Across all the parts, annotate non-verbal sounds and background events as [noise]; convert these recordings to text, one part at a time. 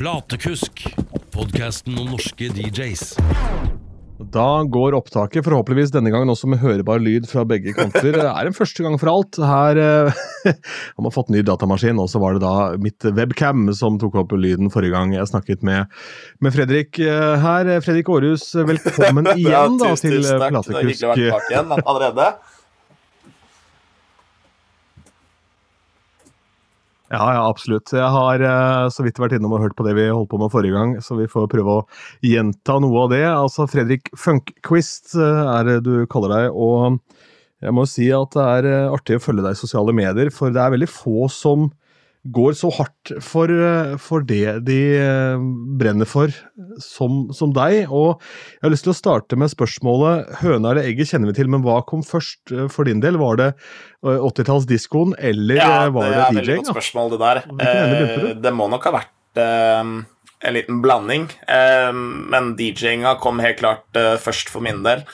Platekusk, podkasten om norske DJs. Da går opptaket, forhåpentligvis denne gangen også med hørbar lyd fra begge kanter. Det er en første gang for alt. Her eh, [laughs] har man fått ny datamaskin, og så var det da mitt webcam som tok opp lyden forrige gang jeg snakket med, med Fredrik eh, her. Fredrik Aarhus, velkommen [laughs] igjen da, til tusen takk. Det er hyggelig å være Platekusk. tilbake igjen allerede. Ja, ja, absolutt. Jeg har eh, så vidt vært innom og hørt på det vi holdt på med forrige gang, så vi får prøve å gjenta noe av det. Altså, Fredrik Funkquist eh, er det du kaller deg, og jeg må si at det er eh, artig å følge deg i sosiale medier, for det er veldig få som går så hardt for, eh, for det de eh, brenner for, som, som deg. Og jeg har lyst til å starte med spørsmålet høna eller egget kjenner vi til, men hva kom først eh, for din del? Var det eh, 80-tallsdiskoen, eller Ja, var det var er det et veldig godt spørsmål, det der. Eh, Det må nok ha vært eh, en liten blanding, eh, men DJ-inga kom helt klart først for min del.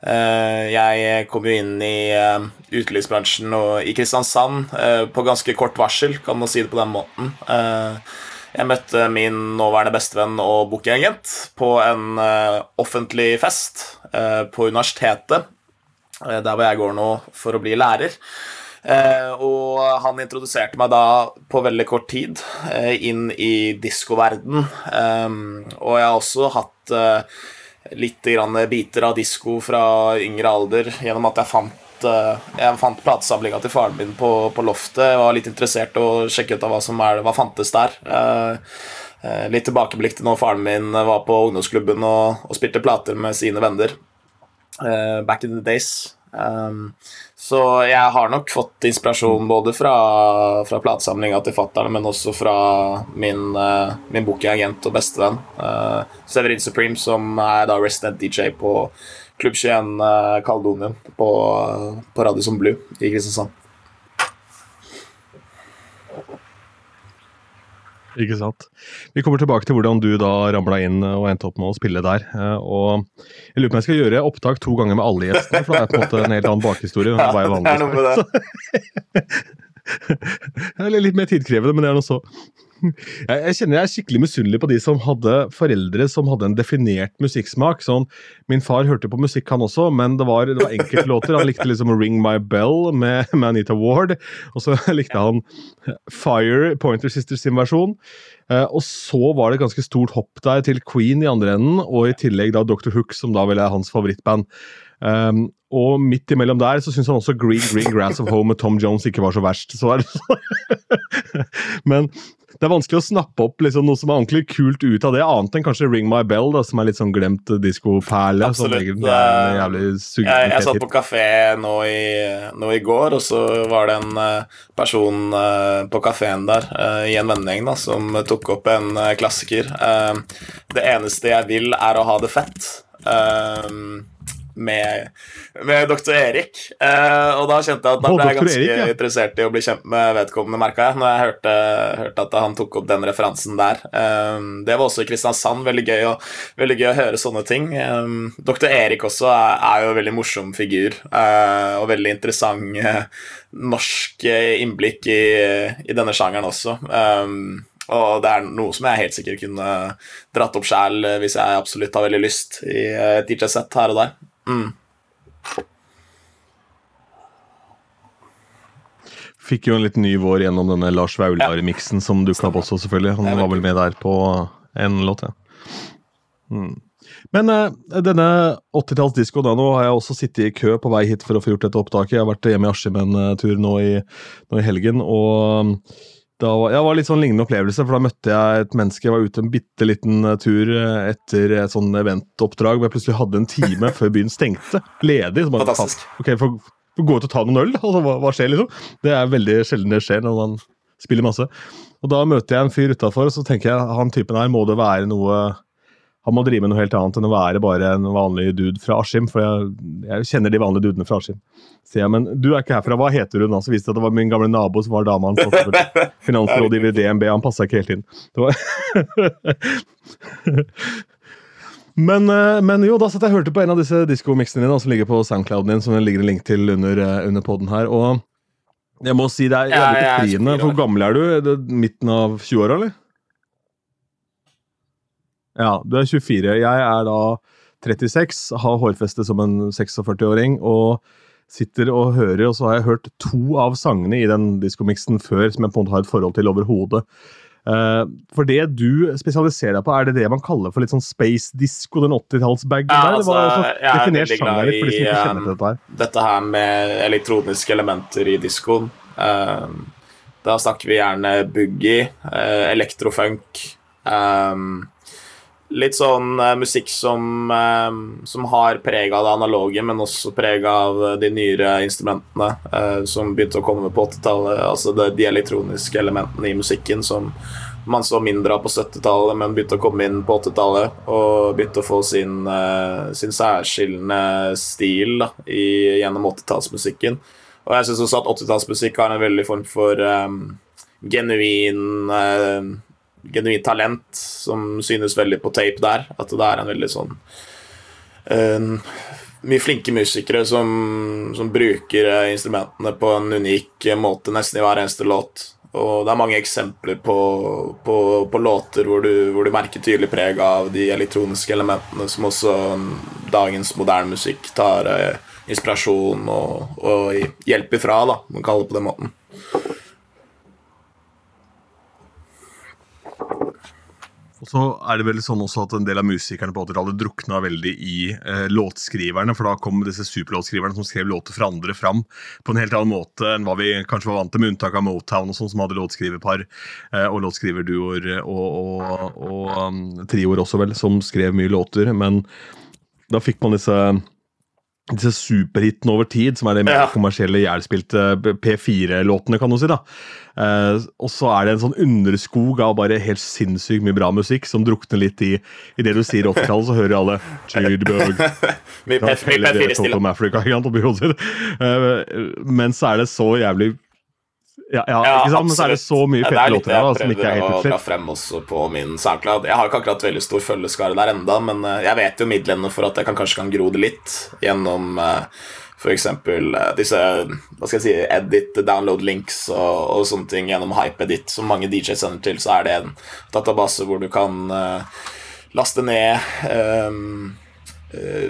Eh, jeg kom jo inn i uh, utelivsbransjen i Kristiansand eh, på ganske kort varsel, kan man si det på den måten. Eh, jeg møtte min nåværende bestevenn og bookingagent på en eh, offentlig fest eh, på universitetet, eh, der hvor jeg går nå for å bli lærer. Eh, og han introduserte meg da på veldig kort tid eh, inn i diskoverden. Og jeg har også hatt eh, litt grann biter av disko fra yngre alder gjennom at jeg fant eh, jeg fant platesamlinga til faren min på, på loftet. Jeg var litt interessert i å sjekke ut av hva som er, hva fantes der. Eh, eh, litt tilbakeblikk til når faren min var på ungdomsklubben og, og spilte plater med sine venner. back in the days. Um, så jeg har nok fått inspirasjon både fra, fra platesamlinga til fatterne, men også fra min, uh, min bookingagent og bestevenn, uh, Severin Supreme, som er da resident DJ på Klubb 21 uh, Caledonian på, på Radisson Blue i Kristiansand. Ikke sant. Vi kommer tilbake til hvordan du da ramla inn og endte opp med å spille der. Eh, Og jeg lurer på om jeg skal gjøre opptak to ganger med alle gjestene, for det er på en måte en helt annen bakhistorie. Ja, [laughs] det er noe med det. [laughs] det. Eller litt mer tidkrevende, men det er noe så. Jeg, kjenner jeg er skikkelig misunnelig på de som hadde foreldre som hadde en definert musikksmak. Sånn, min far hørte på musikk, han også, men det var, det var enkeltlåter. Han likte liksom Ring My Bell med, med Anita Ward, og så [laughs] likte han Fire, Pointer Sisters sin versjon. Eh, og så var det et ganske stort hopp der til Queen i andre enden, og i tillegg da Dr. Hook, som da vel er hans favorittband. Um, og midt imellom der så syns han også Green Green Grass of Home med Tom Jones ikke var så verst. Så [laughs] Men det er vanskelig å snappe opp liksom, noe som er ordentlig kult ut av det, annet enn kanskje Ring My Bell, da, som er litt sånn glemt diskoperle. er jævlig Jeg, jeg satt på kafé nå i, nå i går, og så var det en eh, person eh, på kafeen der eh, i en vennegjeng da, som tok opp en klassiker. Det eneste jeg vil, er å ha det fett. Med, med doktor Erik. Eh, og da kjente jeg at da ble jeg ganske Erik, ja. interessert i å bli kjent med vedkommende, merka jeg, når jeg hørte, hørte at han tok opp den referansen der. Eh, det var også i Kristiansand. Veldig gøy å, veldig gøy å høre sånne ting. Eh, doktor Erik også er, er jo en veldig morsom figur, eh, og veldig interessant eh, norsk eh, innblikk i, i denne sjangeren også. Um, og det er noe som jeg helt sikkert kunne dratt opp sjæl hvis jeg absolutt har veldig lyst i et DJ-sett her og der. Mm. Fikk jo en litt ny vår gjennom denne Lars Vaular-miksen som dukka opp også, selvfølgelig. Han var vel med der på en låt, ja. Mm. Men eh, denne 80-tallsdiskoen nå har jeg også sittet i kø på vei hit for å få gjort dette opptaket. Jeg har vært hjemme i Askim en eh, tur nå i, nå i helgen, og da var, ja, var litt sånn lignende opplevelse, for da møtte jeg et menneske. Jeg var ute en bitte liten eh, tur eh, etter et sånn eventoppdrag hvor jeg plutselig hadde en time [laughs] før byen stengte. Ledig. Så bare, Fantastisk. Ok, får gå ut og ta noen øl, altså, hva, hva skjer, liksom? Det er veldig sjelden det skjer når man spiller masse. Og da møter jeg en fyr utafor, og så tenker jeg han typen her må det være noe Han må drive med noe helt annet enn å være bare en vanlig dude fra Askim. For jeg, jeg kjenner de vanlige dudene fra Askim. Sier jeg, men du er ikke herfra, hva heter du da? Så viste det at det var min gamle nabo som var dama hans. [laughs] Finansrådgiver i DNB, han passa ikke helt inn. Det var [laughs] Men, eh, men jo, da satt jeg og hørte på en av disse diskomiksene dine som ligger på Soundclouden din, som det ligger en link til under, eh, under poden her. Og jeg må si det er jævlig befriende. 24. Hvor gammel er du? Er det midten av 20-åra, eller? Ja, du er 24. Jeg er da 36, har hårfeste som en 46-åring og sitter og hører, og så har jeg hørt to av sangene i den diskomiksen før som jeg på en måte har et forhold til overhodet. Uh, for det du spesialiserer deg på, er det det man kaller for litt sånn space disco, den 80-tallsbagen Ja, der? altså, jeg er definer sjangeren for de som ikke kjenner til dette her. Dette her med elektroniske elementer i diskoen. Eh, da snakker vi gjerne boogie, eh, elektrofunk eh, Litt sånn uh, musikk som, uh, som har preg av det analoge, men også preg av de nyere instrumentene uh, som begynte å komme på 80-tallet. Altså det, de elektroniske elementene i musikken som man så mindre av på 70-tallet, men begynte å komme inn på 80-tallet. Og begynte å få sin, eh, sin særskillende stil da, i, gjennom 80-tallsmusikken. Og jeg syns også at 80-tallsmusikk har en veldig form for um, genuin eh, genuint talent som synes veldig på tape der. At det er en veldig sånn uh, Mye flinke musikere som, som bruker eh, instrumentene på en unik måte nesten i hver eneste låt. Og det er mange eksempler på, på, på låter hvor du, hvor du merker tydelig preg av de elektroniske elementene som også dagens moderne musikk tar eh, inspirasjon og, og hjelp ifra, da, man kaller det på den måten. Og så er det vel sånn også at en del av musikerne på 80-tallet drukna veldig i eh, låtskriverne, for da kom disse superlåtskriverne som skrev låter for andre fram på en helt annen måte enn hva vi kanskje var vant til, med unntak av Motown, og sånn som hadde låtskriverpar eh, og låtskriverduoer og, og, og um, trioer også, vel, som skrev mye låter. Men da fikk man disse disse superhitene over tid, som er de mer Ja. kommersielle, jævlspilte P4-låtene, kan du si. da. Eh, og så er det en sånn underskog av bare helt sinnssykt mye bra musikk som drukner litt i, i det du sier 80-tallet, så hører alle Jadebug, Mye mye P4 stille. Total Africa, ikke sant, oppi hodet sitt. Eh, Men så er det så jævlig Ja, ja, ikke sant? men så er det så mye fete er låter det jeg som ikke er helt prøver å dra utslitt. frem også på min SoundCloud. Jeg har ikke akkurat veldig stor følgeskare der enda, men eh, jeg vet jo midlene for at jeg kan, kanskje kan gro det litt gjennom uh, f.eks. disse hva skal jeg si, edit, download links og, og sånne ting gjennom HypeEdit, som mange DJ sender til, så er det en database hvor du kan eh, laste ned um, eh,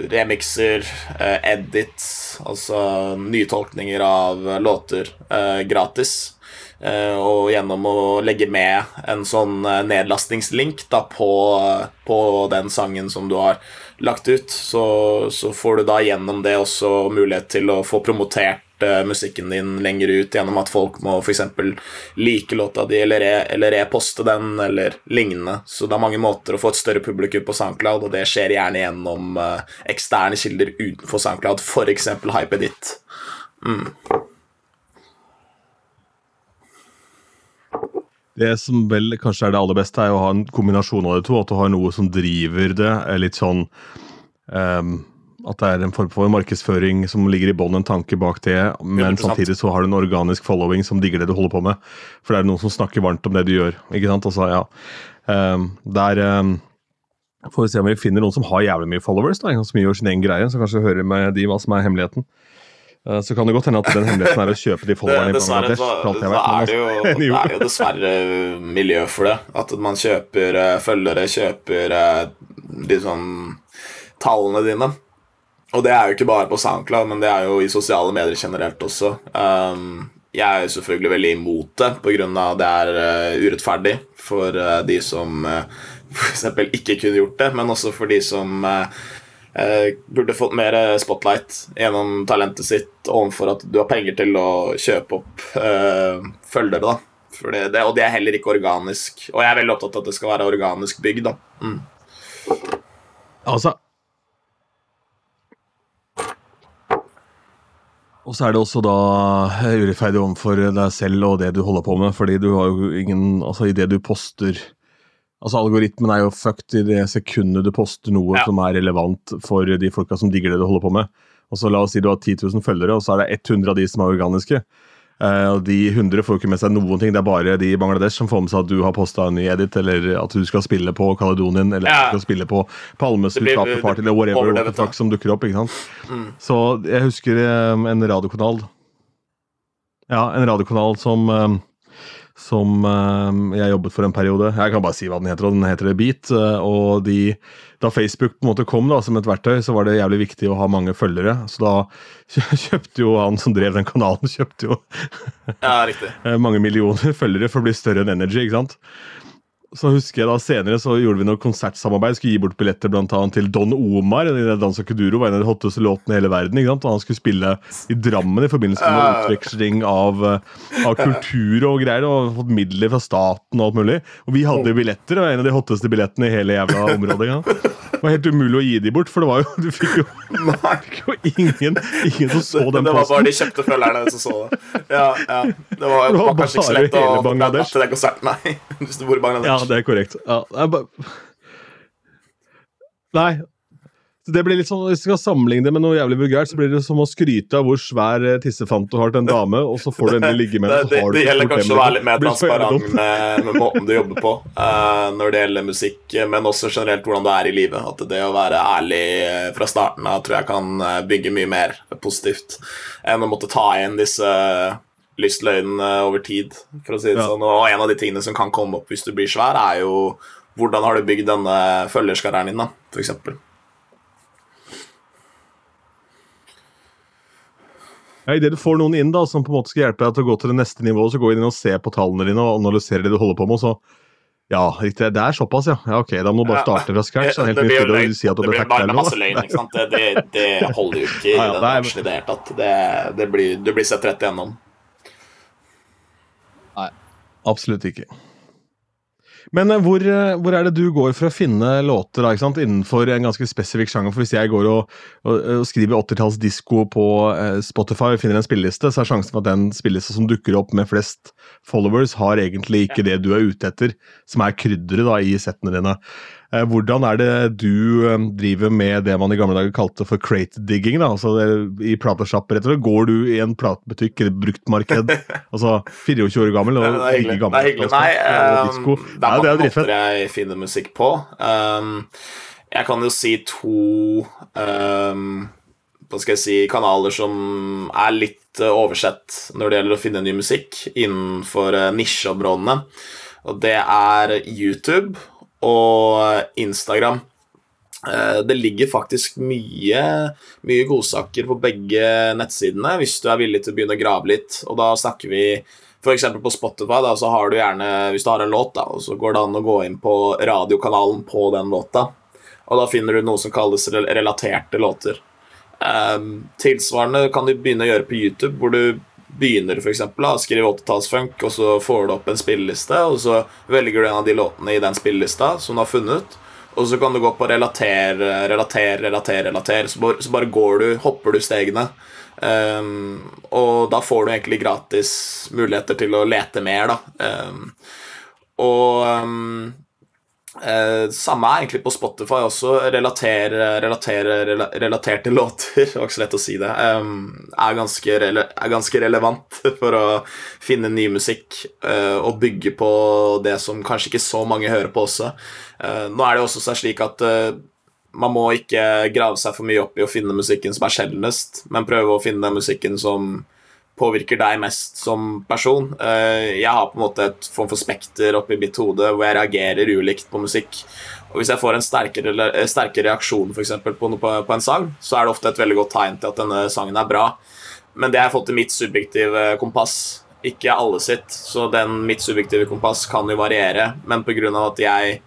remixer, eh, edits, altså nytolkninger av eh, låter eh, gratis. Eh, og gjennom å legge med en sånn eh, nedlastingslink da, på, på den sangen som du har lagt ut, så, så får du da gjennom det også mulighet til å få promotert eh, musikken din lenger ut gjennom at folk må f.eks. like låta di eller reposte re den eller lignende. Så det er mange måter å få et større publikum på SoundCloud, og det skjer gjerne gjennom eh, eksterne kilder utenfor SoundCloud, f.eks. HypeEdit. Det som vel kanskje er det aller beste, er å ha en kombinasjon av de to. At du har noe som driver det. Litt sånn ehm, At det er en form for markedsføring som ligger i bånn, en tanke bak det. Men 100%. samtidig så har du en organisk following som digger det du holder på med. For det er noen som snakker varmt om det du gjør. ikke sant? Altså, ja. Ehm, der um, får vi se om vi finner noen som har jævlig mye followers, da, som gjør sin egen greie. Så kanskje hører med de hva som er hemmeligheten. Eh, Så kan det godt hende at den hemmeligheten er å kjøpe de followerne i Bangladesh. så, vet, er det jo, det er jo dessverre miljø for det. At man kjøper eh, følgere, kjøper eh, de sånn tallene dine. Og det er jo ikke bare på SoundCloud, men det er jo i sosiale medier generelt også. Um, jeg er jo selvfølgelig veldig imot det, pga. det er eh, urettferdig for eh, de som [laughs] uh, f.eks. ikke kunne gjort det, men også for de som eh, eh, burde fått mer spotlight gjennom talentet sitt overfor at du har penger til å kjøpe opp eh, følgere. da. Det, det, og det er heller ikke organisk. Og jeg er veldig opptatt av at det skal være organisk bygd. da. Mm. Altså Og så er det også da urettferdig overfor deg selv og det du holder på med, fordi du har jo ingen Altså, i det du poster Altså, algoritmen er jo fucked i det sekundet du poster noe Ja. som er relevant for de folka som digger det du holder på med. Og så La oss si du har 10 000 følgere, og så er det 100 av de som er organiske. Eh, og De 100 får ikke med seg noen ting. Det er bare de i Bangladesh som får med seg at du har posta en ny edit, eller at du skal spille på Kaledonien, eller at du skal spille på Palmes Party, eller whatever what fuck som dukker opp. ikke sant? Mm. Så jeg husker eh, en radiokanal Ja, en radiokanal som, eh, som eh, jeg jobbet for en periode. Jeg kan bare si hva den heter, og den heter Beat. eh, og de, da Facebook på en måte kom da, som et verktøy, så var det jævlig viktig å ha mange følgere. Så da [laughs] kjøpte jo han som drev den kanalen, kjøpte jo Ja, [laughs] mange millioner følgere for å bli større enn Energy. ikke sant? Så husker jeg da Senere så gjorde vi noe konsertsamarbeid. Skulle gi bort billetter blant annet til Don Omar. i det Kuduro var en av de hotteste låtene i hele verden. ikke sant? Og Han skulle spille i Drammen i forbindelse med Ja. utveksling av, eh, av kultur og greier. Og fått midler fra staten og alt mulig. Og vi hadde billetter, og en av de hotteste billettene i hele jævla området. ikke sant? Det var helt umulig å gi de bort, for det var jo, du fikk jo, fikk jo ingen, ingen som så den det var bare de kjøpte følgerne som så det. Ja, ja. Det var, Det var var kanskje ikke så lett å få til den konserten, nei. [laughs] Hvis du bor i Ja, Bangladesh. Det er korrekt. Ja, det er bare... Nei. Det blir litt sånn, Hvis du skal sammenligne det med noe jævlig vulgært, så blir det som å skryte av hvor svær eh, tissefant du har til en dame, og så får du endelig ligge med Det, det, du det gjelder kanskje å være litt mer Det transparent med, med måten du jobber på uh, når det gjelder musikk, men også generelt hvordan det er i livet. At det å være ærlig eh, fra starten av tror jeg kan bygge mye mer positivt enn å måtte ta igjen disse lystløgnene over tid, for å si det Ja. sånn. Og en av de tingene som kan komme opp hvis du blir svær, er jo hvordan har du bygd denne følgerskarrieren din, da, eksempel. Ja, Idet du får noen inn da, som på en måte skal hjelpe deg til å gå til det neste nivået, så gå inn og se på tallene dine og analysere det du holder på med, så Ja, riktig. Det er såpass, ja. ja. Ok, da må du bare starte fra scratch. Det helt Det blir løgn. si Det blir bare eller masse løgn. ikke sant? Det, det, det holder jo ikke i [laughs] Ja, ja, den det bransjen i det hele tatt. Det, det blir, du blir sett rett igjennom. Absolutt ikke. Men eh, hvor, eh, hvor er det du går for å finne låter da, innenfor en ganske spesifikk sjanger? For Hvis jeg går og, og, og skriver 80-tallsdisko på eh, Spotify og finner en spilleliste, så er sjansen for at den spillelista som dukker opp med flest followers, har egentlig ikke det du er ute etter, som er krydderet da, i settene dine. Eh, hvordan er det du eh, driver med det man i gamle dager kalte for crate digging? da, altså I platesjapper, rett og slett. Går du i en platebutikk eller bruktmarked, [laughs] altså 24 år gammel og Det er hyggelig. gammel, Det er hyggelig. Nei, um, det er mange måter jeg finner musikk på. Um, jeg kan jo si to um, hva skal jeg si, kanaler som er litt oversett når det gjelder å finne ny musikk innenfor nisjeområdene. Og det er YouTube og Instagram. Eh, Det ligger faktisk mye, mye godsaker på begge nettsidene hvis du er villig til å begynne å grave litt. Og da snakker vi f.eks. på Spotify, da, så har du gjerne, hvis du har en låt, da, og så går det an å gå inn på radiokanalen på den låta. Og da finner du noe som kalles relaterte låter. Um, tilsvarende kan du begynne å gjøre på YouTube, hvor du begynner for eksempel, å skrive 80-tallsfunk, og så får du opp en spilleliste, og så velger du en av de låtene i den spillelista som du har funnet, og så kan du gå på relater, relater, relater, relater, så bare, så bare går du, hopper du stegene. Um, og da får du egentlig gratis muligheter til å lete mer, da. Um, og ehm, Eh, samme er egentlig på Spotify også. Relatere, relatere, rela, relaterte [laughs] låter, det var ikke så lett å si det, eh, er, ganske er ganske relevant [laughs] for å finne ny musikk eh, og bygge på det som kanskje ikke så mange hører på også. Uh, nå er det også seg slik at uh, man må ikke grave seg for mye opp i å finne musikken som er sjeldnest, men prøve å finne den musikken som påvirker deg mest som person. Eh, Jeg har på en måte et form for spekter oppi mitt hode hvor jeg reagerer ulikt på musikk. Og Hvis jeg får en sterkere, eh, sterkere reaksjon for eksempel, på, på, på en sang, så er det ofte et veldig godt tegn til at denne sangen er bra. Men det har jeg fått i mitt subjektive kompass, ikke alle sitt. Så den mitt subjektive kompass kan jo variere, men pga. at jeg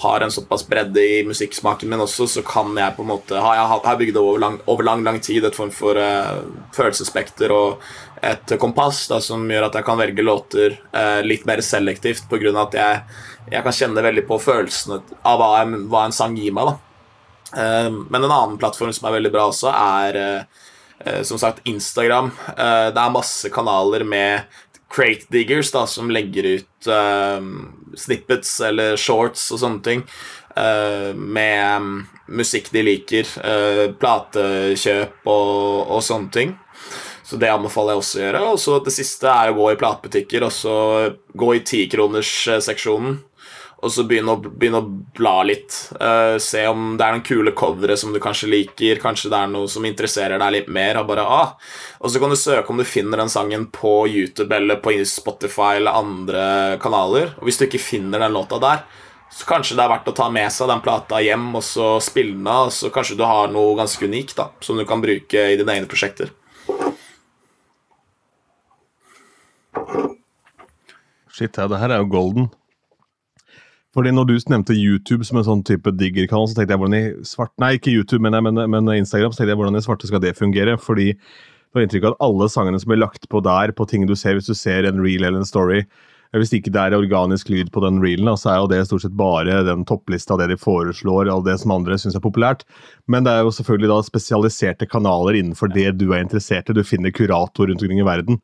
har en såpass bredde i musikksmaken min også, så kan jeg på en måte har jeg har bygd over lang, over lang, lang tid et form for uh, følelsesspekter og et kompass da, som gjør at jeg kan velge låter eh, litt mer selektivt pga. at jeg, jeg kan kjenne veldig på følelsene av hva en, hva en sang gir meg. Eh, men en annen plattform som er veldig bra også, er eh, eh, som sagt Instagram. Eh, det er masse kanaler med crate diggers da, som legger ut eh, snippets eller shorts og sånne ting med mm, musikk de liker, platekjøp og, og sånne ting. Så det anbefaler jeg også å gjøre. Og så det siste er å gå i platebutikker og så gå i tikronersseksjonen. Og så begynne å, begynne å bla litt. Uh, se om det er noen kule covere som du kanskje liker. Kanskje det er noe som interesserer deg litt mer. Og, bare, ah. og så kan du søke om du finner den sangen på YouTube eller på Spotify eller andre kanaler. Og hvis du ikke finner den låta der, så kanskje det er verdt å ta med seg den plata hjem og så spille den av. Så kanskje du har noe ganske unikt da, som du kan bruke i dine egne prosjekter. Shit, ja, det her er jo golden. Fordi når du nevnte YouTube som en sånn type diggerkanal, så tenkte jeg hvordan i svart... Nei, ikke YouTube, men, men, men, Instagram. så tenkte jeg hvordan i svarte skal det fungere? Fordi du har inntrykk av at alle sangene som blir lagt på der, på ting du ser hvis du ser en reel eller en story Hvis ikke det er organisk lyd på den reelen, så er jo det stort sett bare den topplista av det de foreslår, og det som andre syns er populært. Men det er jo selvfølgelig da spesialiserte kanaler innenfor det du er interessert i. Du finner kurator rundt omkring i verden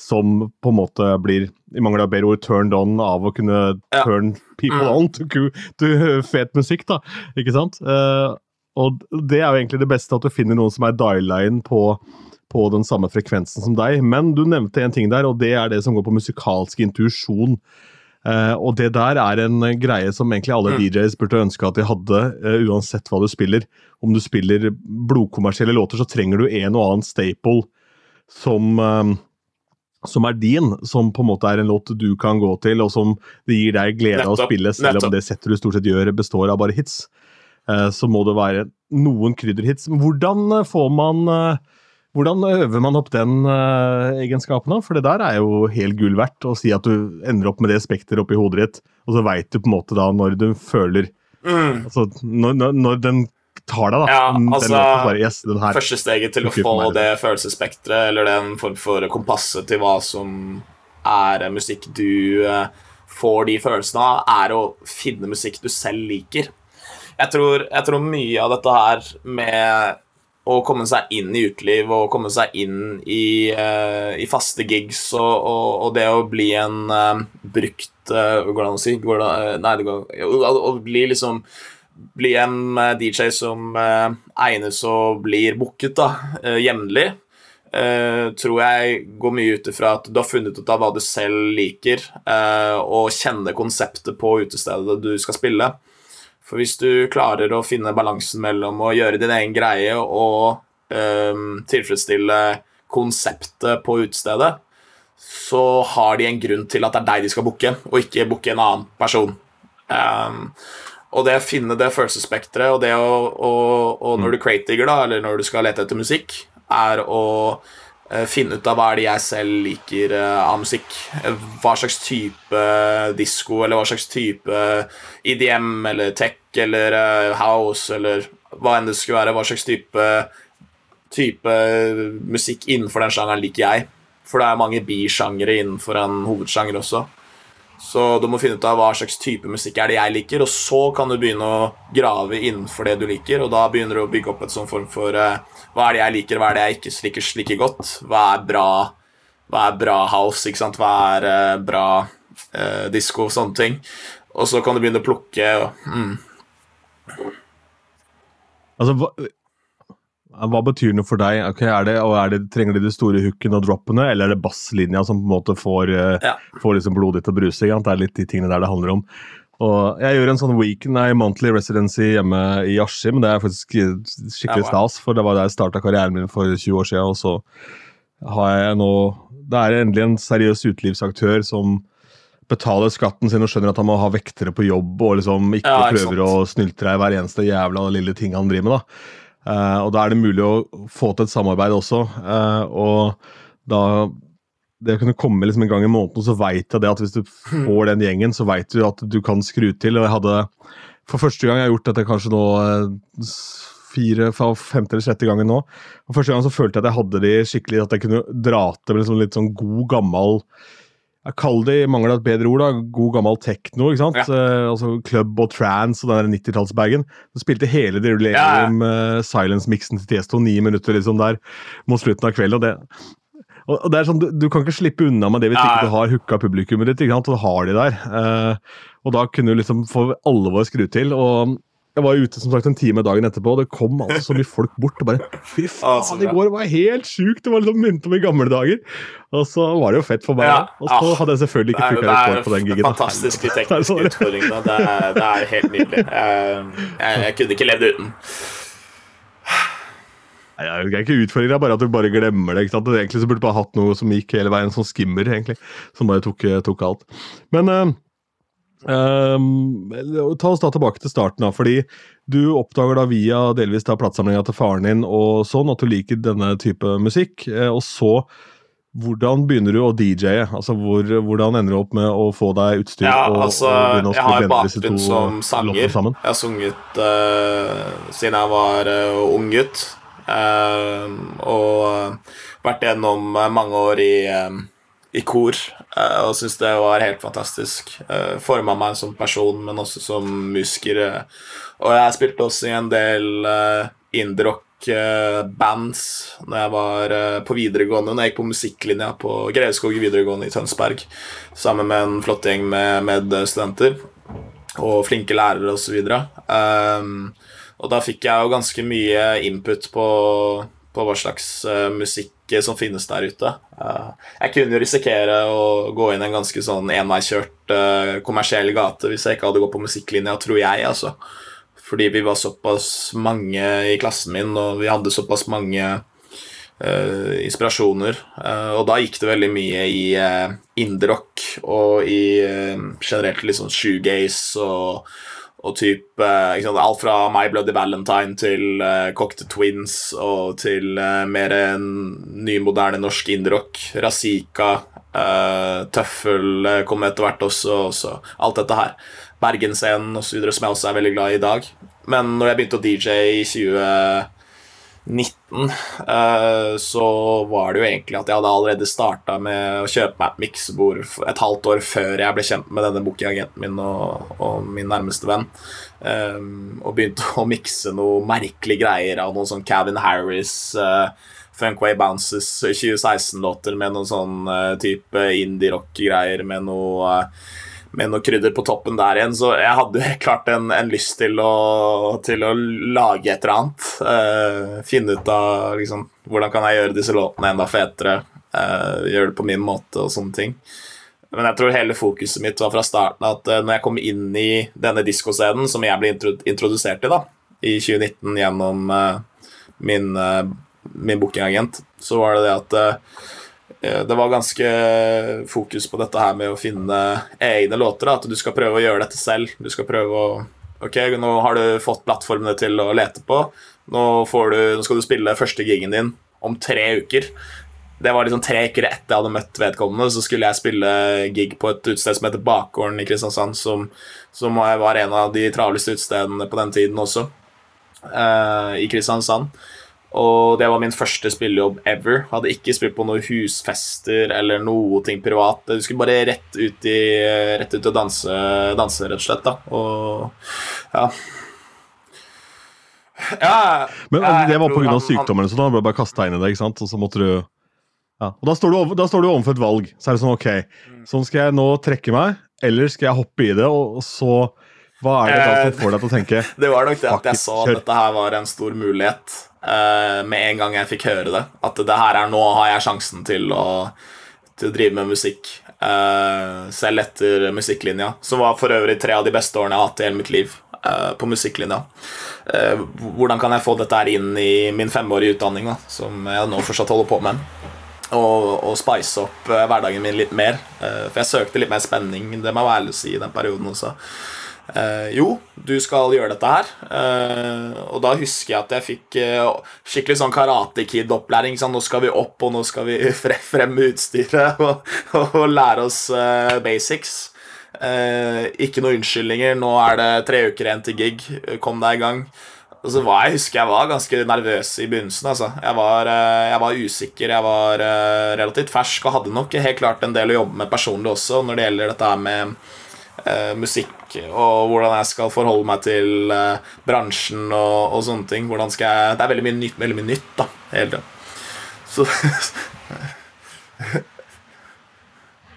som på en måte blir i mangel av bedre ord turned on av å kunne ja. turn people mm. on to, to, fet musikk. da, ikke sant? Uh, og det er jo egentlig det beste, at du finner noen som er dial-line på, på, den samme frekvensen som deg. Men du nevnte en ting der, og det er det som går på musikalsk intuisjon. Uh, og det der er en greie som egentlig alle mm. DJs burde ønske at de hadde, uh, uansett hva du spiller. Om du spiller blodkommersielle låter, så trenger du en og annen staple som som er din, som på en måte er en låt du kan gå til, og som det gir deg glede av å spille, selv Nettopp. om det settet du stort sett gjør, består av bare hits, eh, så må det være noen krydderhits. Hvordan eh, får man eh, hvordan øver man opp den egenskapen? da? For det der er jo helt gull verdt. Å si at du ender opp med det spekteret oppi hodet ditt, og så veit du på en måte da når du føler mm. Altså når, når, den tar deg, da. Ja, altså, bare, yes, første steget til å få det følelsesspekteret, eller den form for kompasset til hva som er musikk du uh, får de følelsene av, er å finne musikk du selv liker. Jeg tror, jeg tror, mye av dette her med å komme seg inn i uteliv og komme seg inn i, uh, i faste gigs og, og, og, det å bli en uh, brukt Går det an å si? Går det, nei, det går, å bli liksom bli en eh, DJ som eh, egnes og blir booket da, eh, jevnlig. Uh, tror jeg går mye ut ifra at du har funnet ut av hva du selv liker, uh, og kjenner konseptet på utestedet du skal spille. For hvis du klarer å finne balansen mellom å gjøre din egen greie og tilfredsstille konseptet på utestedet, så har de en grunn til at det er deg de skal booke, og ikke booke en annen person. Um, og det å finne det følelsesspekteret, og det å og, når du crate-digger, da, eller når du skal lete etter musikk, er å uh, finne ut av hva er det jeg selv liker uh, av musikk. Hva slags type disko, eller hva slags type IDM eller tech eller house, eller hva enn det skulle være. Hva slags type, type musikk innenfor den sjangeren liker jeg. For det er mange bisjangere innenfor en hovedsjanger også. Så du må finne ut av hva slags type musikk er det jeg liker, og så kan du begynne å grave innenfor det du liker, og da begynner du å bygge opp et sånn form for uh, Hva er det jeg liker, hva er det jeg ikke liker like godt? Hva er bra, hva er bra house, ikke sant? Hva er uh, bra uh, disko, sånne ting. Og så kan du begynne å plukke mm. Altså, hva betyr noe for deg? Okay, er det, er det, trenger de de store hookene og droppene, eller er det basslinja som på en måte får, eh, ja. får liksom blodet til å bruse? Det er litt de tingene der det handler om. Og jeg gjør en sånn weekend, nei, monthly residency hjemme i Askim. Det er faktisk skikkelig stas, for det var der jeg starta karrieren min for 20 år siden. Og så har jeg nå Det er endelig en seriøs utelivsaktør som betaler skatten sin og skjønner at han må ha vektere på jobb og liksom ikke ja, prøver å snyltre deg hver eneste jævla lille ting han driver med. da. Uh, og da er det mulig å få til et samarbeid også. Uh, og da det å kunne komme liksom en gang i måneden, så veit jeg det at hvis du får den gjengen, så veit du at du kan skru til. Og jeg hadde for første gang jeg har gjort dette kanskje nå eh, fire, femte eller sjette gangen nå. Og første gang så følte jeg at jeg hadde de skikkelig, at jeg kunne dra til med liksom litt sånn god, gammel jeg kaller det, i mangel av et bedre ord, da, god gammel tekno. ikke sant? Ja. Uh, altså Club og trance og den 90-tallsbagen. Så spilte hele Delirium ja, ja. uh, Silence-miksen til Tiesto ni minutter liksom der mot slutten av kvelden. og det og, og det er sånn, du, du, kan ikke slippe unna med det hvis ikke du har hooka publikummet ditt. ikke sant? Og da har de der. Uh, og da kunne du liksom få alvor skru til. og Jeg var ute som sagt en time dagen etterpå, og det kom altså så mye folk bort. og bare, Fy Ah, faen, i går var helt sjukt! Det var liksom minnet om i gamle dager. Og så var det jo fett for meg. Ja. Og så Ah. hadde jeg selvfølgelig ikke det rekord på den er gigen. da. fantastisk teknisk utfordring er tekniske sånn- Det er, det er helt nydelig. Jeg, [laughs] jeg, jeg kunne ikke levd uten. Nei, Det er ikke utfordring, det er bare at du bare glemmer det. ikke sant? Egentlig så burde du bare hatt noe som gikk hele veien, sånn skimmer, egentlig. Som bare tok, tok alt. Men eh, eh, ta oss da tilbake til starten, da. Fordi du oppdager da via delvis da platesamlinga til faren din og sånn at du liker denne type musikk. eh, og så hvordan begynner du å DJ-e? Altså, hvor, hvordan ender du opp med å få deg utstyr? Ja, og, altså, og jeg har bakgrunn som sanger. Jeg har sunget uh, siden jeg var uh, ung gutt. Uh, og vært gjennom mange år i, i kor. Eh, og syns det var helt fantastisk. Uh, Forma meg som person, men også som musiker. eh. og jeg spilte også i en del uh, indie-rock eh, bands når jeg var eh, på videregående, når jeg gikk på musikklinja på Grevskog videregående i Tønsberg, sammen med en flott gjeng med medstudenter og flinke lærere osv. Um, og da fikk jeg jo ganske mye input på, på hva slags eh, musikk som finnes der ute. Eh, jeg kunne jo risikere å gå inn en ganske sånn enveiskjørt uh, kommersiell gate hvis jeg ikke hadde gått på musikklinja, tror jeg, altså. Fordi vi var såpass mange i klassen min, og vi hadde såpass mange Uh, inspirasjoner. Uh, og da gikk det veldig mye i uh, indie-rock og i uh, generelt sånn shoegaze og, og typ eh, sant, Alt fra My Bloody Valentine til uh, Cocktail Twins og til uh, mer nymoderne norsk indie-rock. Razika, uh, Tøffel uh, kom etter hvert også, og så alt dette her. Bergensscenen osv., som jeg også er veldig glad i i dag. Men når jeg begynte å DJ i 2019, eh, så var det jo egentlig at jeg hadde allerede starta med å kjøpe meg et miksebord et halvt år før jeg ble kjent med denne bookingagenten min og, og min nærmeste venn. Um, og begynte å mikse noe merkelige greier av noen sånn Calvin Harris uh, Funkway Bounces 2016-låter med noen sånn eh, type indie-rock-greier med noe eh, med noe krydder på toppen der igjen, så jeg hadde [laughs] klart en, en lyst til å, til å lage et eller annet. Uh, finne ut av liksom, hvordan kan jeg gjøre disse låtene enda fetere. Uh, gjøre det på min måte og sånne ting. Men jeg tror hele fokuset mitt var fra starten at uh, når jeg kom inn i denne diskoscenen, som jeg ble intro introdusert til da, i 2019 gjennom uh, min, uh, min bookingagent, så var det det at det var ganske fokus på dette her med å finne egne låter. Da. At du skal prøve å gjøre dette selv. Du skal prøve å Ok, nå har du fått plattformene til å lete på. Nå, du, nå skal du spille første gigen din om tre uker. Det var liksom tre uker etter jeg hadde møtt vedkommende, så skulle jeg spille gig på et utested som heter Bakgården i Kristiansand, som, som var en av de travleste utestedene på den tiden også, uh, i Kristiansand. Og det var min første spillejobb ever. Hadde ikke spilt på noen husfester eller noe ting privat. Du skulle bare rett ut, i, rett ut og danse, danse, rett og slett. da. Og ja. ja Men jeg det var pga. sykdommen, så da ble du bare kasta inn i det. ikke sant? Og så måtte du... Ja. Og da står, du, da står du overfor et valg. Så er det sånn, ok, Mm. sånn skal jeg nå trekke meg, eller skal jeg hoppe i det, og så Hva er det da som Eh, får deg til å tenke [laughs] Det var nok det at jeg så at dette her var en stor mulighet uh, med en gang jeg fikk høre det. At det her er nå har jeg sjansen til å, til å drive med musikk. Uh, selv etter musikklinja, som var for øvrig tre av de beste årene jeg har hatt i hele mitt liv. Uh, på musikklinja. Eh, hvordan kan jeg få dette her inn i min femårige utdanning, da, som jeg nå fortsatt holder på med? Og, og spice opp eh, hverdagen min litt mer. Eh, for jeg søkte litt mer spenning, det må jeg være ærlig å si, i den perioden også. Eh, jo, du skal gjøre dette her. Eh, og da husker jeg at jeg fikk eh, skikkelig sånn Karate Kid-opplæring. Sånn, nå skal vi opp, og nå skal vi [laughs] fre fremme utstyret [laughs] og, og, lære oss eh, basics. Eh, ikke noen unnskyldninger. Nå er det tre uker igjen til gig. Kom deg i gang. Og så var jeg, husker jeg var ganske nervøs i begynnelsen. Altså. Jeg, var, eh, jeg var usikker, jeg var relativt fersk og hadde nok helt klart en del å jobbe med personlig også når det gjelder dette her med eh, musikk og hvordan jeg skal forholde meg til eh, bransjen og, og sånne ting. Jeg, det er veldig mye nytt, veldig mye nytt da, hele tiden. Så [laughs]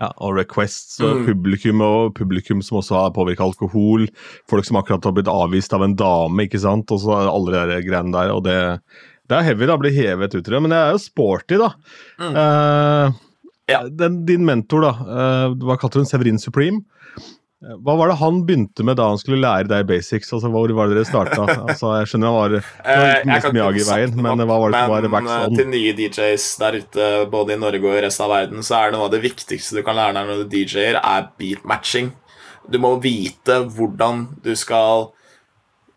Ja, og requests og publikum, og publikum som også har påvirka alkohol. Folk som akkurat har blitt avvist av en dame, ikke sant. Og så alle de der greiene der. Og det, det er heavy, da. Blir hevet ut i det. Men det er jo sporty, da. Eh, Ja. den, din mentor, da. Uh, hva kalte hun? Severin Supreme? Hva var det han begynte med da han skulle lære deg basics? Altså, Hvor var det dere starta? [laughs] Altså, jeg skjønner han var, var Eh, mye kan Miyagi-veien, men hva var det som var wax eh, on? Til nye DJs der ute, både i Norge og i resten av verden, så er noe av det viktigste du kan lære deg når du DJ-er, er beatmatching. Du må vite hvordan du skal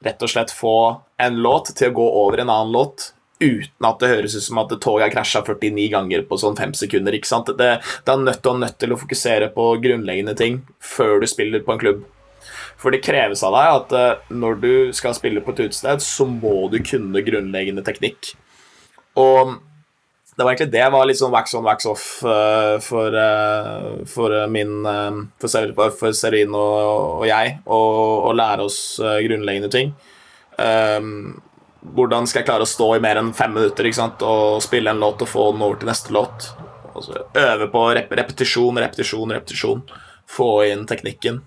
rett og slett få en låt til å gå over en annen låt uten at det høres ut som at toget har krasja 49 ganger på sånn fem sekunder. ikke sant? Det, det er nødt, nødt til å fokusere på grunnleggende ting før du spiller på en klubb. For det kreves av deg at eh, når du skal spille på et utested, så må du kunne grunnleggende teknikk. Og det var egentlig det var litt sånn wax on, wax off uh, for, uh, for min uh, For, Ser- for Serin og, og jeg, å lære oss grunnleggende ting. Um, hvordan skal jeg klare å stå i mer enn fem minutter ikke sant? og spille en låt og få den over til neste låt? Altså, øve på rep repetisjon, repetisjon, repetisjon. Få inn teknikken.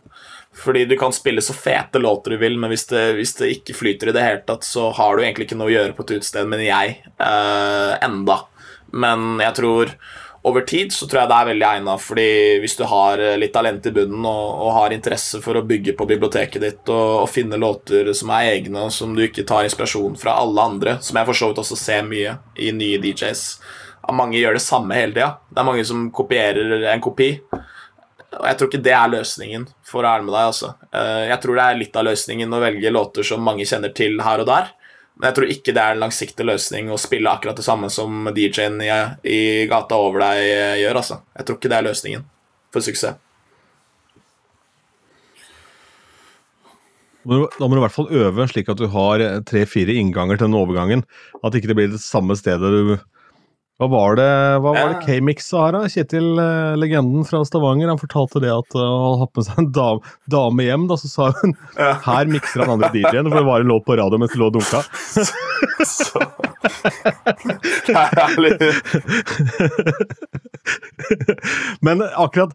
Fordi du kan spille så fete låter du vil, men hvis det, hvis det ikke flyter i det hele tatt, så har du egentlig ikke noe å gjøre på et utested, mener jeg. eh, enda. Men jeg tror over tid så tror jeg det er veldig egna, fordi hvis du har eh, litt talent i bunnen og, og har interesse for å bygge på biblioteket ditt og, og finne låter som er egne, og som du ikke tar inspirasjon fra alle andre, som jeg for så vidt også ser mye i nye DJs Mange gjør det samme hele tida. Det er mange som kopierer en kopi. Og jeg tror ikke det er løsningen, for å være med deg. altså. Eh, Jeg tror det er litt av løsningen å velge låter som mange kjenner til her og der. Men jeg tror ikke det er en langsiktig løsning å spille akkurat det samme som DJ-en i, i gata over deg eh, gjør. altså. Jeg tror ikke det er løsningen for suksess. Da må du i hvert fall øve slik at du har eh, tre-fire innganger til den overgangen. At ikke det blir det samme stedet du Hva var det, hva var det K-Mix sa her, da? Kjetil, eh, legenden fra Stavanger, han fortalte det at uh, han hadde med seg en dame, dame hjem. da, Så sa hun Ja. her mikser han andre DJ-en, for det var en låt på radio mens det lå og dunka. Så [laughs] er. [laughs] Men akkurat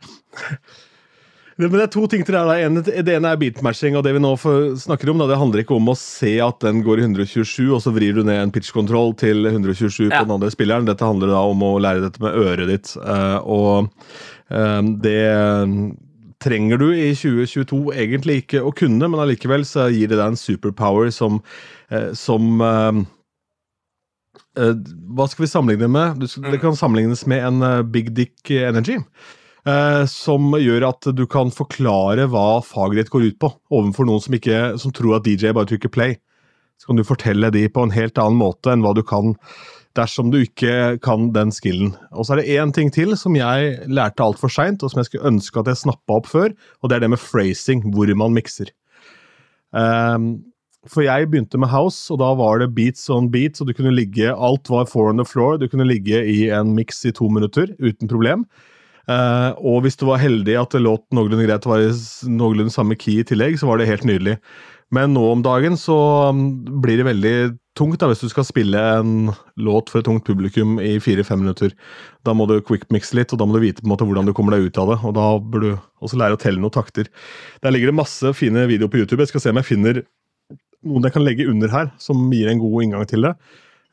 det, men det er to ting til det her. Det ene er beatmatching, og det vi nå snakker om, da, det handler ikke om å se at den går i 127, og så vrir du ned en pitch-kontroll til 127 Ja. på den andre spilleren. Dette handler da om å lære dette med øret ditt. eh, og eh, det trenger du i 2022 egentlig ikke å kunne, men allikevel så gir det deg en superpower som, eh, som Hva skal vi sammenligne med? Det kan sammenlignes med en big dick energy. Eh, som gjør at du kan forklare hva faget ditt går ut på, overfor noen som, ikke, som tror at DJ bare trykker play. Så kan du fortelle de på en helt annen måte enn hva du kan dersom du ikke kan den skillen. Og så er det én ting til som jeg lærte altfor seint, og som jeg skulle ønske at jeg snappa opp før, og det er det med phrasing, hvor man mikser. Um, for jeg begynte med house, og da var det beats on beats, og du kunne ligge Alt var four on the floor. Du kunne ligge i en miks i to minutter uten problem. Eh, og hvis du var heldig at det låt noenlunde greit var i noenlunde samme key i tillegg, så var det helt nydelig. Men nå om dagen så mm, blir det veldig tungt da, hvis du skal spille en låt for et tungt publikum i fire-fem minutter. Da må du quickmixe litt, og da må du vite på en måte hvordan du kommer deg ut av det. Og da bør du også lære å telle noen takter. Der ligger det masse fine videoer på YouTube. Jeg skal se om jeg finner noen jeg kan legge under her, som gir en god inngang til det.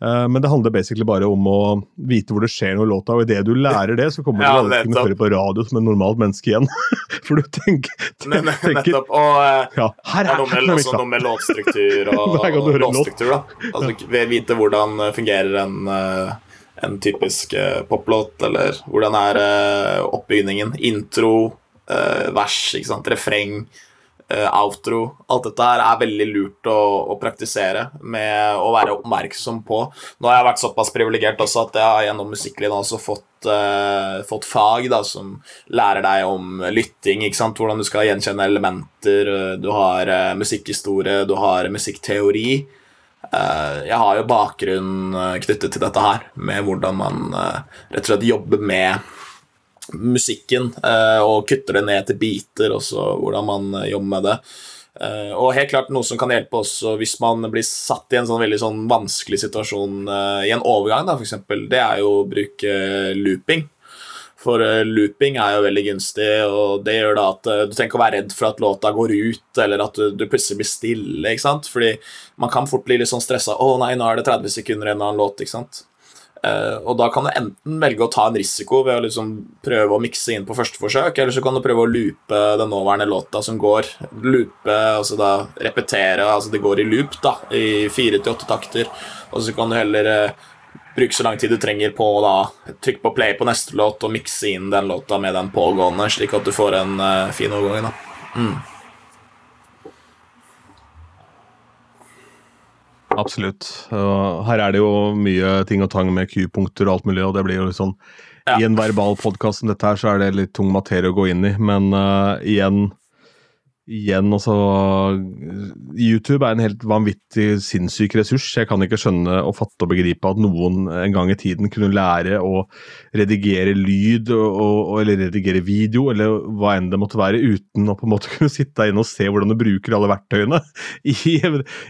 Eh, Men det handler basically bare om å vite hvor det skjer noe i låta, og idet du lærer det, så kommer Ja, du aldri til å høre på radio som et normalt menneske igjen. [laughs] For du tenker, [laughs] tenker ne, ne, nettopp. Og eh, ja, her er, er her med, er også miksa. noe med låtstruktur [laughs] og, låtstruktur. da. Altså, vi- Vite hvordan eh, fungerer en, eh, en typisk eh, poplåt, eller hvordan er eh, oppbygningen. Intro, eh, vers, ikke sant, refreng, eh, outro. Alt dette her er veldig lurt å, å praktisere med å være oppmerksom på. Nå har jeg vært såpass privilegert også at jeg har gjennom musikklinja også fått, Uh, fått fag da, som lærer deg om lytting, ikke sant? hvordan du skal gjenkjenne elementer. eh, Du har uh, musikkhistorie, du har musikkteori. Eh, jeg har jo bakgrunn eh, knyttet til dette her, med hvordan man eh, rett og slett jobber med musikken eh, og kutter det ned til biter, og så hvordan man eh, jobber med det. Eh, og helt klart noe som kan hjelpe også hvis man blir satt i en sånn veldig sånn vanskelig situasjon i en overgang, da, for eksempel, det er jo å bruke looping. For looping er jo veldig gunstig, og det gjør da at du trenger ikke å være redd for at låta går ut, eller at du plutselig blir stille, ikke sant? Fordi man kan fort bli litt sånn stressa. 'Å nei, nå er det 30 sekunder igjen av en låt', ikke sant? Uh, og da kan du enten velge å ta en risiko ved å liksom prøve å mikse inn på første forsøk, eller så kan du prøve å loope den nåværende låta som går. Loope, altså da repetere, altså det går i loop, da, i fire til åtte takter, og så kan du heller uh, bruke så lang tid du trenger på å trykke på play på neste låt og mikse inn den låta med den pågående, slik at du får en uh, fin overgang, da. Mm. Absolutt. Og her er det jo mye ting og tang med Q-punkter og alt mulig, og det blir jo litt sånn ja. I en verbal podkast som dette her, så er det litt tung materie å gå inn i, men uh, igjen igjen, altså YouTube er en helt vanvittig sinnssyk ressurs. Jeg kan ikke skjønne og fatte og begripe at noen en gang i tiden kunne lære å redigere lyd og, eller redigere video, eller hva enn det måtte være, uten å på en måte [laughs] kunne sitte inne og se hvordan du bruker alle verktøyene [laughs] i,